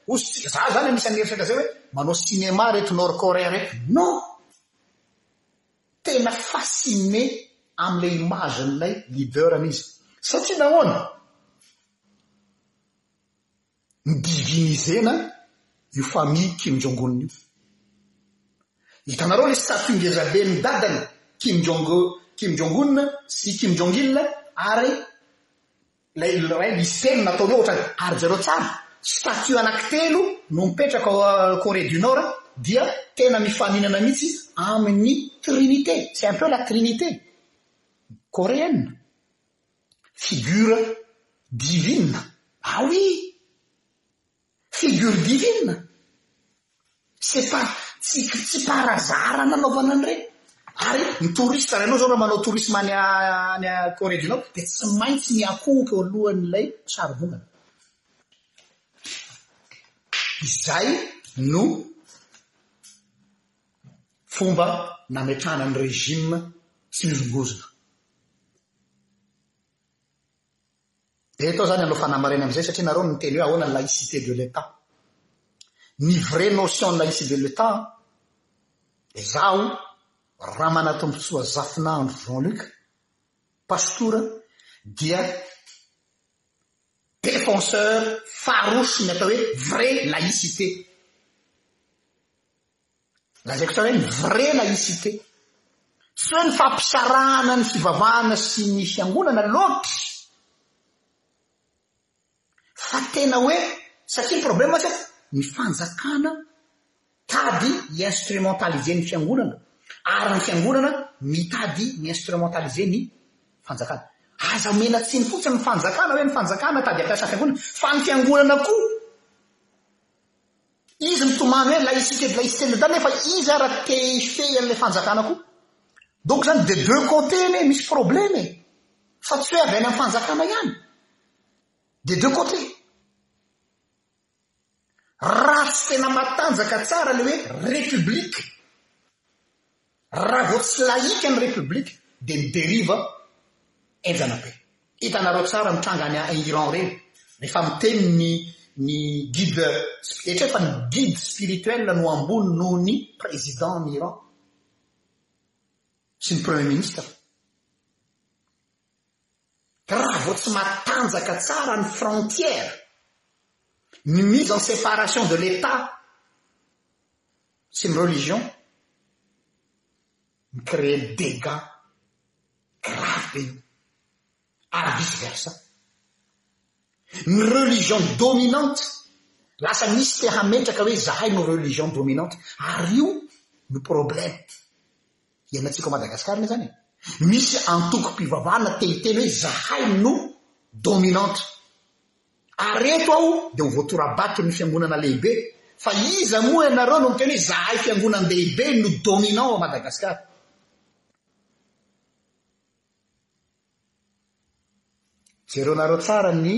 hozy tsika za zany anisan'ny eritreritra zay hoe manao cinéma reto Nord Coréen reto. Non! Tena fasciné amin'ilay image-n'ilay leader-ny izy. Satria nahoana? Ni-diviniser-na io famille Kim Jong-un io. Hitanareo ilay statue ngezaben'ny dadany Kim Jong, Kim Jong-un sy Kim Jong-il ary Ilay iray misy telo nataony ohatra e. Ary jereo tsara, statue anankitelo no mipetraka ao Corée du Nord dia tena mifaninana mihitsy amin'ny Trinité, c'est un peu la Trinité Coréenne, figure divine, ah oui! Figure divine? C'est pas tsy tsy par hasard nanaovana an'ireny. Ary ny touristes raha ianao izao raha manao tourisme any any Corée du Nord dia tsy maintsy miankohoka eo alohan'ilay sarivongana. Izay no fomba nametrahana ny régime tsy mihozongozona. Dia atao izany hanao fanamarihana amin'izay satria nareo no niteny hoe ahoana ny laïcité de l'Etat. Ny vraie notion ny laïcité de l'Etat dia izaho Ramanatombotsoa Zafinandro Jean Luc, pastora, dia défenseur farouche ny atao hoe vraie laïcité. Lazaiko tsara hoe ny vrai laïcité. Tsy hoe ny fampisarahana ny fivavahana sy ny fiangonana loatra fa tena hoe satria ny problème mantsy eto ny fanjakana mitady hi instrumentaliser ny fiangonana ary ny fiangonana mitady mi instrumentaliser ny fanjakana. Aza omena tsiny fotsiny ny fanjakana hoe ny fanjakana tady hampiasa ny fiangonana fa ny fiangonana koa Izy mitomany hoe laïcité de laïcité d'Etat nefa izy ara te hifehy an'ilay fanjakana koa. Donc zany des deux côtés anie misy problème e! Fa tsy hoe avy any amin'ny fanjakana ihany. Des deux côtés. Raha tsy tena matanjaka tsara ilay hoe république. Raha vao tsy laïque ny république dia ny dérive enjana be. Hitanareo tsara ny tranga any Iran reny rehefa miteny ny ny guide eritreto fa ny guide spirituel no ambony noho ny président ny Iran sy ny premier ministre. Raha vao tsy matanjaka tsara ny frontière, ny mise en séparation de l'Etat sy ny religion, mi-créer dégats graves be io. Ary vice versa. Ny religion dominante, lasa misy te hametraka hoe zahay no religion dominante, ary io no problème. Iainantsika ao Madagascar le zany e! Misy antoko mpivavahana te hiteny hoe zahay no dominante. Ary eto aho dia ho voatorabaton'ny fiangonana lehibe. Fa iza moa ianareo no miteny hoe zahay fiangonan-dehibe no dominant ao Madagascar. Jereonareo tsara ny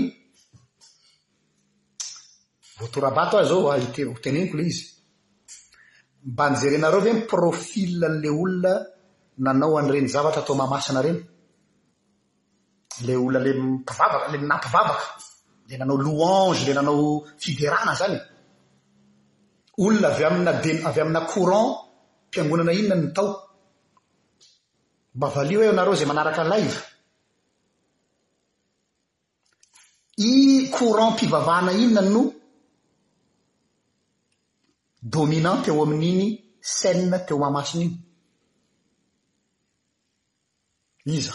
Votorabato aho izao a, ity ho teneniko ilay izy. Mba nijerenareo ve ny profil an'ilay olona nanao an'ireny zavatra tao Mahamasina ireny? Ilay olona ilay mpivavaka, ilay nampivavaka, ilay nanao louange, ilay nanao fiderana izany e. Olona avy amina, avy amina courant mpiangonana inona no tao? Mba valio eo nareo zay manaraka live. I courant mpivavahana inona no dominant teo amin'iny scène teo Mahamasina iny? Iza?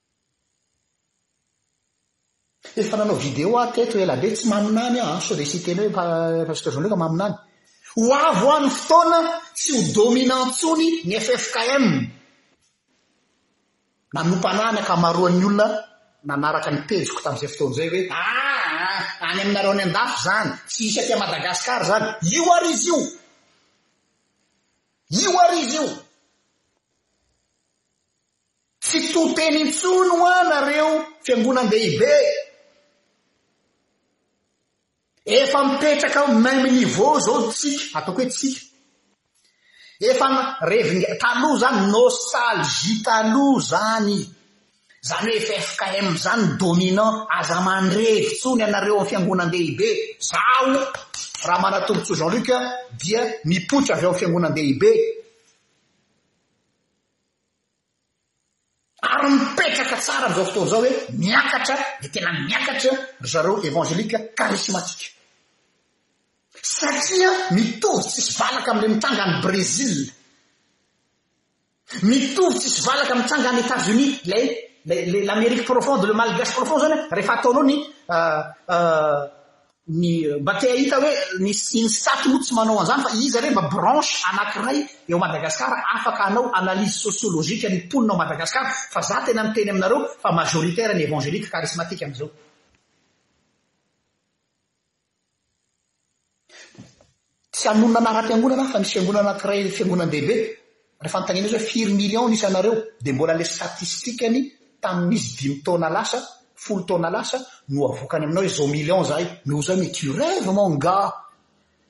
Efa nanao vidéo aho teto ela be tsy maminany aho an, sao dia tsy hiteny hoe Pasteur Jean Luc maminany. Ho avy hoa ny fotoana tsy ho dominant intsony ny ffkm. Nanompana ahy ny ankamaroan'ny olona nanaraka ny pejiko tamin'izay fotoana izay hoe aah any aminareo any andafy izany, tsy hisy aty Madagascar izany. Io ary izy io. Io ary izy io. Tsy to teny intsony hoa nareo fiangonan-dehibe. Efa mipetraka ao même niveau zao tsika, ataoko hoe tsika. Efa reving taloha zany nostalgie taloha zany. Zany hoe efa FKM zany dominant, aza mandrevy tsony anareo am fiangonan-dehibe. Zaho Ramanatolotsoa Jean Luc dia mipoitra avy ao fiangonan-dehibe. Ary mipetraka tsara amin'izao fotoana izao hoe miakatra dia tena miakatra ry zareo Evangelique Karismatika. Satria mitovy tsisy valaka amin'ilay mitranga any Brésil. Mitovy tsisy valaka mitranga any Etats Unis, ilay ilay l'Amérique profonde, le Malgache profond izany an, rehefa ataonao ny ny mba te hahita hoe ny INSTAT moa tsy manao an'izany fa iza re mba branche anankiray eo Madagascar afaka hanao analyse sociologique ny mponina ao Madagascar fa za tena miteny aminareo fa majoritaire ny evangelique charismatique amin'izao Tsy hamonana ara-piangonana aho fa misy fiangonana anankiray fiangonan-dehibe, raha fanontaniana azy hoe firy millions ny isanareo dia mbola ilay statistikany tamin'izy dimy taona lasa, folo taona lasa no avokany aminao hoe izao millions izahay. Mais vous avez tu rêves mon gars!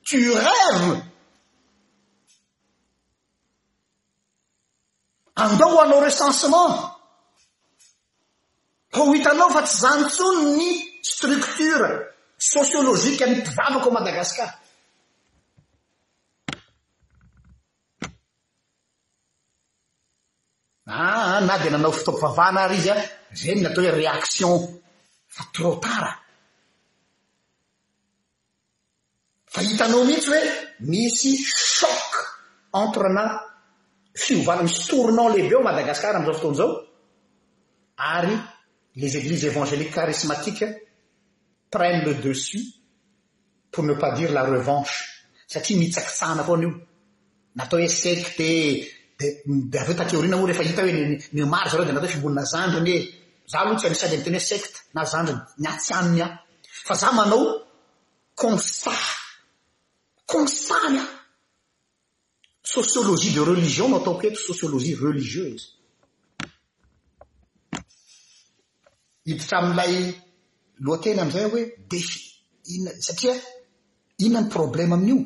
Tu rêves! Andao hanao recensement ka ho hitanao fa tsy izany intsony ny structure sociologique an'ny mpivavaka ao Madagascar. Ah, na dia nanao fotoam-pivavahana ary izy, izay ny atao hoe réaction fa trop tard. Fa hitanao mihitsy hoe misy choc entre na fiovana, misy tournant lehibe ao Madagascar amin'izao fotoana izao ary les églises évangéliques charismatiques prennent le dessus pour ne pas dire la revanche satria mitsakitsahana foana io Natao hoe secte e, dia avy eo taty aoriana moa rehefa hita hoe nihamaro zareo dia natao hoe fiangonana zandriny e, za aloha tsy anisany miteny hoe secte na zandriny, ny ahy tsy haniny aho, fa za manao constat, constat ny ahy, sociologie de religion no ataoko eto, sociologie religieuse. Hiditra amin'ilay lohateny amin'izay aho hoe, defi, inona, satria inona ny problème amin'io?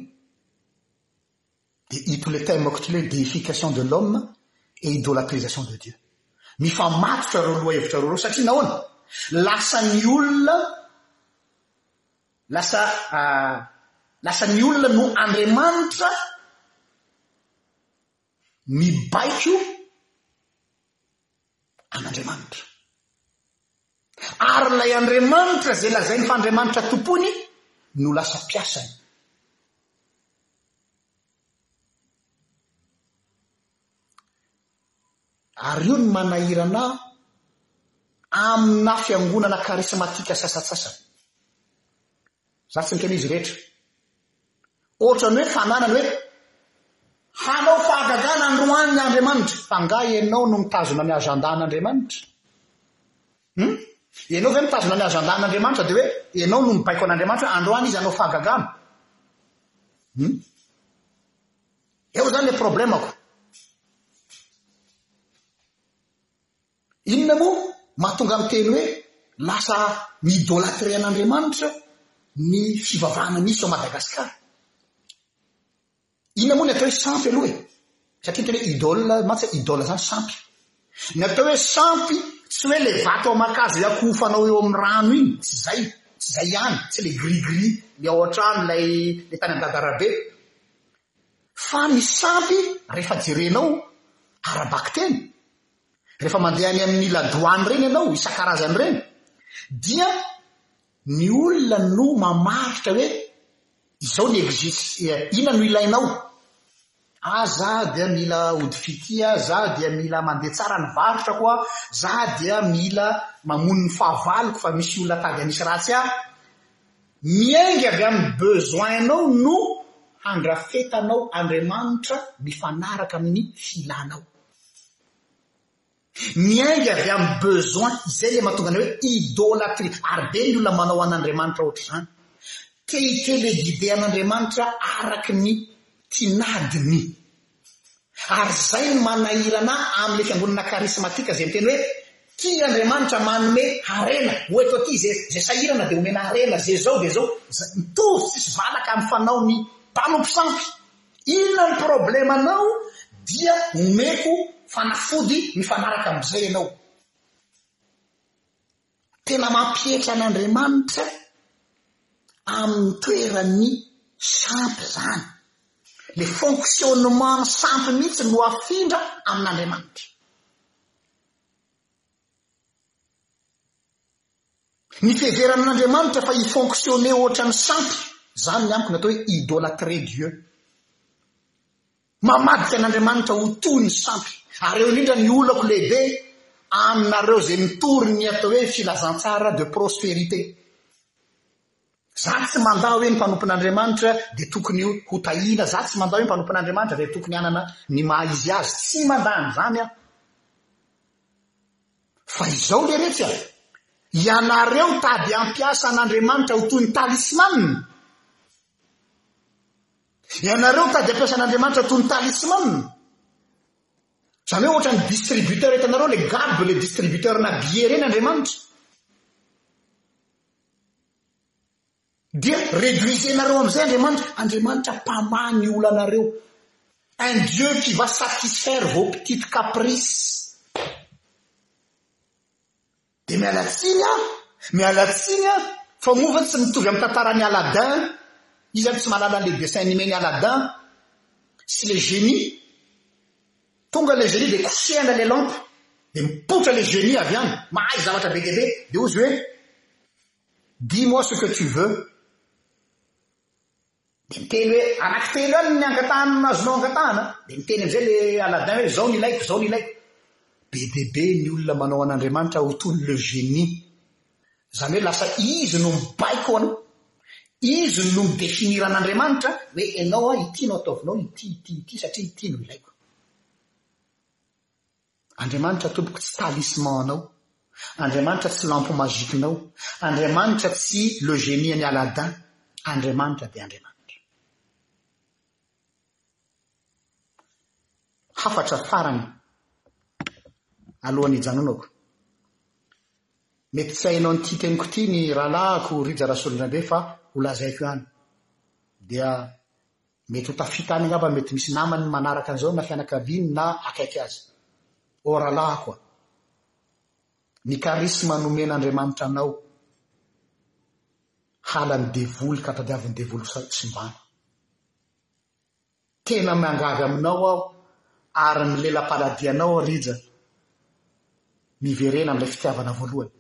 Dia ito le thème ko ito le deification de l'homme et idolatrisation de Dieu. Mifamatotra ireo lohahevitra roa ireo satria nahoana? Lasa ny olona lasa lasa ny olona no Andriamanitra mibaiko an'Andriamanitra. Ary ilay Andriamanitra izay lazainy fa Andriamanitra tompony no lasa mpiasany. Ary io no manahirana amina fiangonana karismatika sasatsasany. Za tsy mikena izy rehetra. Ohatran'ny hoe fananany hoe hanao fahagagana androany ny Andriamanitra. Fa angaha ianao no mitazona ny agenda an'Andriamanitra? Hum? Ianao ve mitazona ny agenda an'Andriamanitra dia hoe ianao no mibaiko an'Andriamanitra hoe androany izy hanao fahagagana? Hum? Eo zany le problemako. Inona moa mahatonga miteny hoe lasa mi-idolatre an'Andriamanitra ny fivavahana misy ao Madagascar? Inona moa ny atao hoe sampy aloha e? Satria ny teny hoe idole mantsy, idole zany sampy. Ny atao hoe sampy tsy hoe le vato aman-kazo iakohofanao eo amin'ny rano iny, tsy zay, tsy zay ihany, tsy le gris gris ny ao an-trano ilay le tany an-dadarabe. Fa ny sampy rehefa jerenao ara-bakiteny, Rehefa mandeha any amin'ny la douane ireny ianao, isan-karazany ireny, dia ny olona no mamaritra hoe izao ny exit, inona no ilainao? ah za dia mila ody fitia, za dia mila mandeha tsara ny varotrako aho, za dia mila mamono ny fahavaloko fa misy olona tady hanisy ratsy ahy, miainga avy amin'ny besoin-nao no handrafetanao Andriamanitra mifanaraka amin'ny filanao. Miainga avy amin'ny besoin, izay ilay mahatonga anay hoe idolatria. Ary be ny olona manao an'Andriamanitra ohatr'izany. Te hi-teleguider an'Andriamanitra araka ny tinadiny. Ary izay no manahirana ahy amin'ilay fiangonana karismatika izay miteny hoe, Tia Andriamanitra manome harena. Ho eto aty izay izay sahirana dia omena harena, izay izao dia izao. Izay mitovy tsisy valaka amin'ny fanaon'ny mpanompo sampy. Inona ny problème nao dia omeko fanafody mifanaraka amin'izay ianao. Tena mampihehitra an'Andriamanitra amin'ny toeran'ny sampy izany. Le fonctionnement ny sampy mihitsy no afindra amin'Andriamanitra. Ny fiheverana an'Andriamanitra fa hi-fonctionner ohatran'ny sampy, izany ny amiko ny atao hoe idolatrer Dieu. Mamadika an'Andriamanitra ho toy ny sampy. Ary eo indrindra ny olako lehibe aminareo izay mitory ny atao hoe filazantsara de prospérité. Za tsy mandà hoe ny mpanompon'Andriamanitra dia tokony ho tahiana, za tsy mandà hoe mpanompon'Andriamanitra dia tokony hanana ny maha-izy azy. Tsy mandà an'izany aho. Fa izao le retsy a! Ianareo tady hampiasa an'Andriamanitra ho toy ny talisman! Ianareo tady hampiasa an'Andriamanitra ho toy ny talisman! Izany hoe ohatran'ny distributeur hitanareo le gab le distributeur-na billet ireny Andriamanitra. Dia reduisez-nareo amin'izay Andriamanitra, Andriamanitra mpamaha ny olanareo, un Dieu qui va satisfaire vos petites caprices. Dia miala tsiny an, miala tsiny an, fa moa ve tsy mitovy amin'ny tantaran'i Aladin, iza no tsy mahalala an'ilay dessin animé-n'i Aladin sy le génie, tonga ilay génie dia kosehana ilay lampe, dia mipoitra ilay génie avy any, mahay zavatra be dia be, dia hozy hoe, Dis moi ce que tu veux. Dia miteny hoe anaky telo ihany ny angatahana azonao angatahana an! Dia miteny amin'izay le Aladin hoe izao no ilaiko, izao no ilaiko. Be dia be ny olona manao an'Andriamanitra ho toy ny le génie. Izany hoe lasa izy no mibaiko anao. Izy no mi-définir an'Andriamanitra hoe ianao an ity no ataovinao, ity, ity, ity satria ity no ilaiko. Andriamanitra tompoko tsy talisman anao, Andriamanitra tsy lampe magique nao, Andriamanitra tsy le génie an'i Aladin, Andriamanitra dia Andriamanitra. Hafatra farany alohan'ny hijanonako. Mety tsy hainao an'ity teniko ity ny rahalahiko Rija Rasolodraibe fa ho lazaiko ihany. Dia Mety ho tafita any angamba mety misy namany manaraka an'izao na fianakaviany na akaiky azy. Ô rahalahiko a! Ny karisma nomen'Andriamanitra anao, halan'ny devoly ka tadiavin'ny devoly ho simbana. Tena miangavy aminao aho ary ny lelam-paladianao Rija, miverena amin'ilay fitiavana voalohany.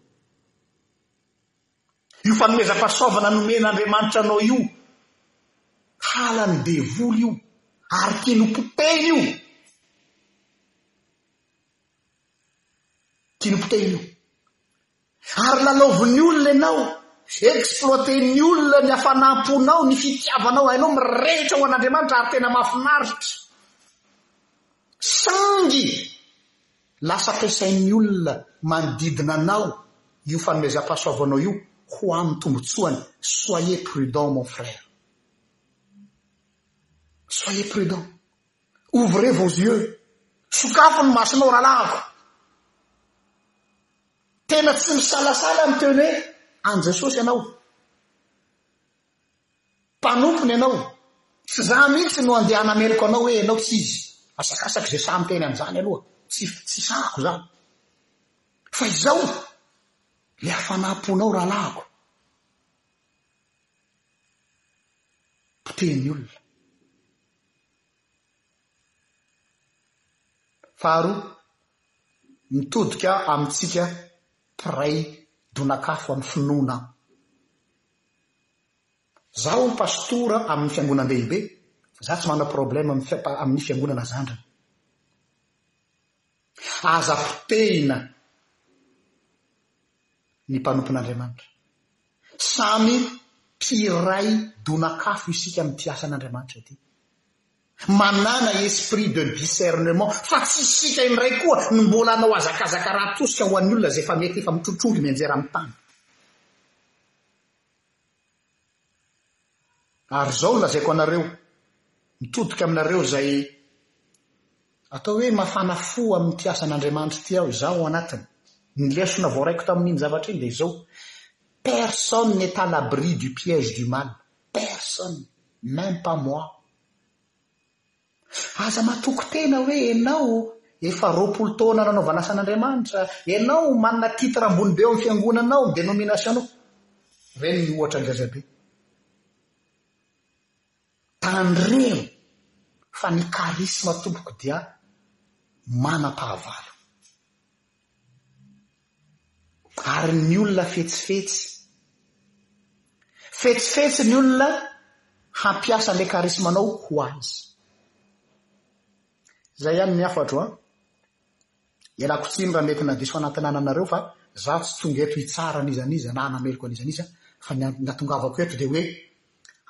Io fanomezam-pahasoavana nomen' Andriamanitra anao io, halan' ny devoly io, ary tiany ho potehina io. Tiany ho potehina io. Ary lalaovin' ny olona ianao, exploiten' ny olona ny hafanam-ponao, ny fitiavanao, hainao mirehitra ho an' Andriamanitra ary tena mahafinaritra. Sangy. Lasa ampiasain'ny olona manodidina anao io fanomezam-pahasoavanao io ho amin'ny tombotsoany, soyez prudent mon frère. Soyez prudent. Ouvrez vos yeux. Sokafy ny masonao rahalahiko. Tena tsy misalasala miteny hoe an'i Jesosy ianao. mpanompony ianao, tsy za mihitsy no andeha hanameloka anao hoe ianao tsy izy, asakasaka izay sahy miteny an'izany aloha, tsy tsy sahako za. Fa izao le hafanam-ponao rahalahiko. Potehin'ny olona. Faharoa, mitodika amintsika mpiray donak'afo amin'ny finoana. Zaho pastora amin'ny fiangonan-dehibe, za tsy manana problème amin'ny amin'ny fiangonana zandriny. Aza potehina ny mpanompon'Andriamanitra. Samy mpiray donak'afo isika amin'ity asan'Andriamanitra ity. Manana esprit de discernement fa tsy isika indray koa no mbola hanao hazakazaka raha tosika ho an'ny olona izay efa mety efa mitrotroly mianjera amin'ny tany. Ary izao no lazaiko anareo, mitodika aminareo izay atao hoe mafana fo amin'ity asan'Andriamanitra ity aho, izaho ao anatiny. Ny lesona voaraiko tamin'iny zavatra iny dia izao, personne n'est à l'abri du piège du mal. Personne, même pas moi. Aza matoky tena hoe enao efa roapolo taona nanaovana asa an'Andriamanitra, enao manana titre ambony be eo amin'ny fiangonana ao, ny dénomination nao. Ireny ny ohatra ngeza be. Tandremo fa ny charisme tompoko dia manam-pahavalo. Ary ny olona fetsifetsy. Fetsifetsy ny olona hampiasa an'ilay karismanao ho azy. Izay ihany ny hafatro an. Ialako tsiny raha mety nadiso hanantenananareo fa za tsy tonga eto hitsara an'iza n'iza na hanameloka an'iza n'iza fa ny natongavako eto dia hoe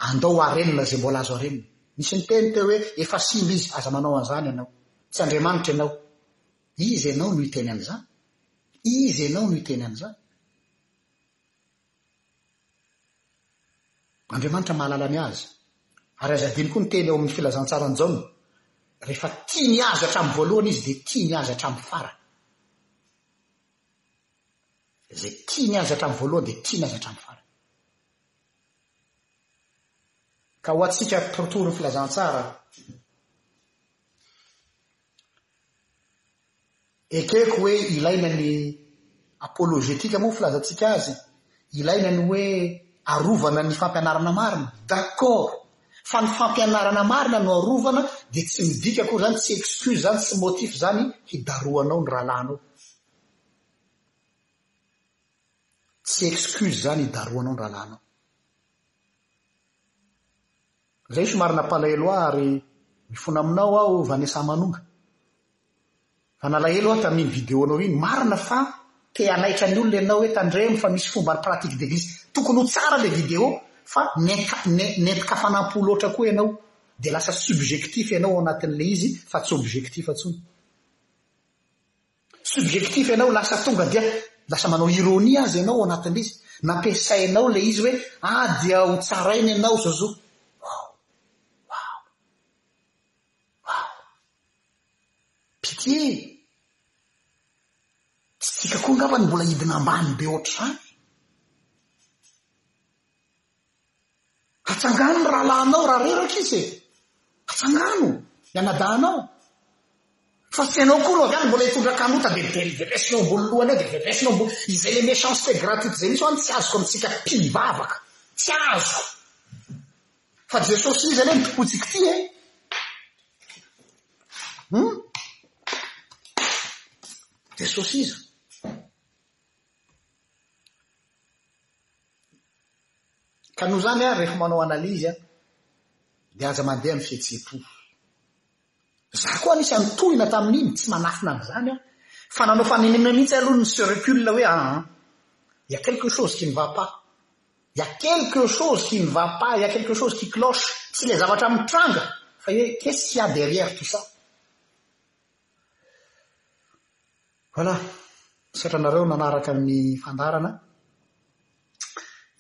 andao harenina izay mbola azo harenina. Nisy niteny teo hoe efa simba izy, aza manao an'izany ianao. Tsy Andriamanitra ianao. Iza ianao no hiteny an'izany? Iza ianao no hiteny an'izany? Andriamanitra mahalala ny azy. Ary aza adino koa ny teny ao amin'ny Filazantsaran'i Jaona, Rehefa tia ny azy hatramin'ny voalohany Izy, dia tia ny azy hatramin'ny farany. Izay tia ny azy hatramin'ny voalohany dia tia ny azy hatramin'ny farany. Ka ho antsika mpitorotoro ny Filazantsara, Ekeko hoe ilaina ny apologetika moa filazantsika azy, ilaina ny hoe arovana ny fampianarana marina, d'accord, fa ny fampianarana marina no arovana dia tsy midika akory izany, tsy excuse izany, tsy motif izany hidarohanao ny rahalahinao. Tsy excuse izany hidarohanao ny rahalahinao. Resy marina mpalahelo ahy ary mifona aminao aho Vanessa Manonga fa nalahelo aho tamin video nao iny marina fa te hanaitra ny olona ianao hoe tandremo fa misy fomba ny pratique d'église tokony ho tsara le video fa nentin-kafanam-po loatra koa ianao dia lasa subjectif ianao ao anatin'ilay izy fa tsy objectif tsony Subjectif ianao, lasa tonga dia lasa manao ironie aza ianao ao anatin'ilay izy, nampiasainao ilay izy hoe ah dia ho tsaraina ianao Jojo. Wow! Wow! Wow! Pitié! Tsy isika koa angamba no mbola hidina ambany be ohatr'izany e! Atsangano ny rahalahinao raha reraka izy e! Atsangano ny anadahinao! Fa tsy ianao akory avy any mbola hitondra kanota dia velivelesinao eo ambony lohany eo dia velivelesinao ambony. Izay le méchanceté gratuite izay misy hoany tsy azoko amintsika mpivavaka. Tsy azoko! Fa Jesosy izy anie ny Tompontsika ity e! Hum? Jesosy iza? Ka noho izany ary rehefa manao analyse aho dia aza mandeha amin'ny fihetseham-po. Izaho koa anisan'ny nitohina tamin'iny, tsy manafina an'izany aho, fa nanao faminaniana mihitsy aloha ny ce recul hoe aa, ah, il y a quelque chose qui ne va pas, il y a quelque chose qui ne va pas, il y a quelque chose qui cloche, tsy ilay zavatra mitranga fa hoe qu'est-ce qu'il y a derrière tout ça. Voilà! Misaotra anareo nanaraka ny fandaharana.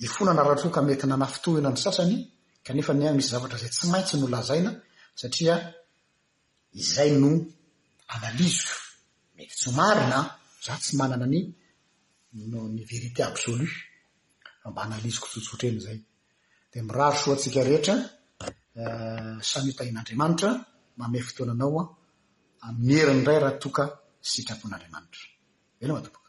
Ifonana raha toa ka mety nanafintohina ny sasany kanefa anie misy zavatra izay tsy maintsy nolazaina satria izay no analyse-ko. Mety tsy ho marina an! Za tsy manana ny ny vérité absolue fa mba analyse-ko tsotsotra eny izay. Dia mirary soa antsika rehetra samia tahin'Andriamanitra manome fotoana anao amin'ny heriny iray raha toa ka sitrapon'Andriamanitra. Veloma tompoko.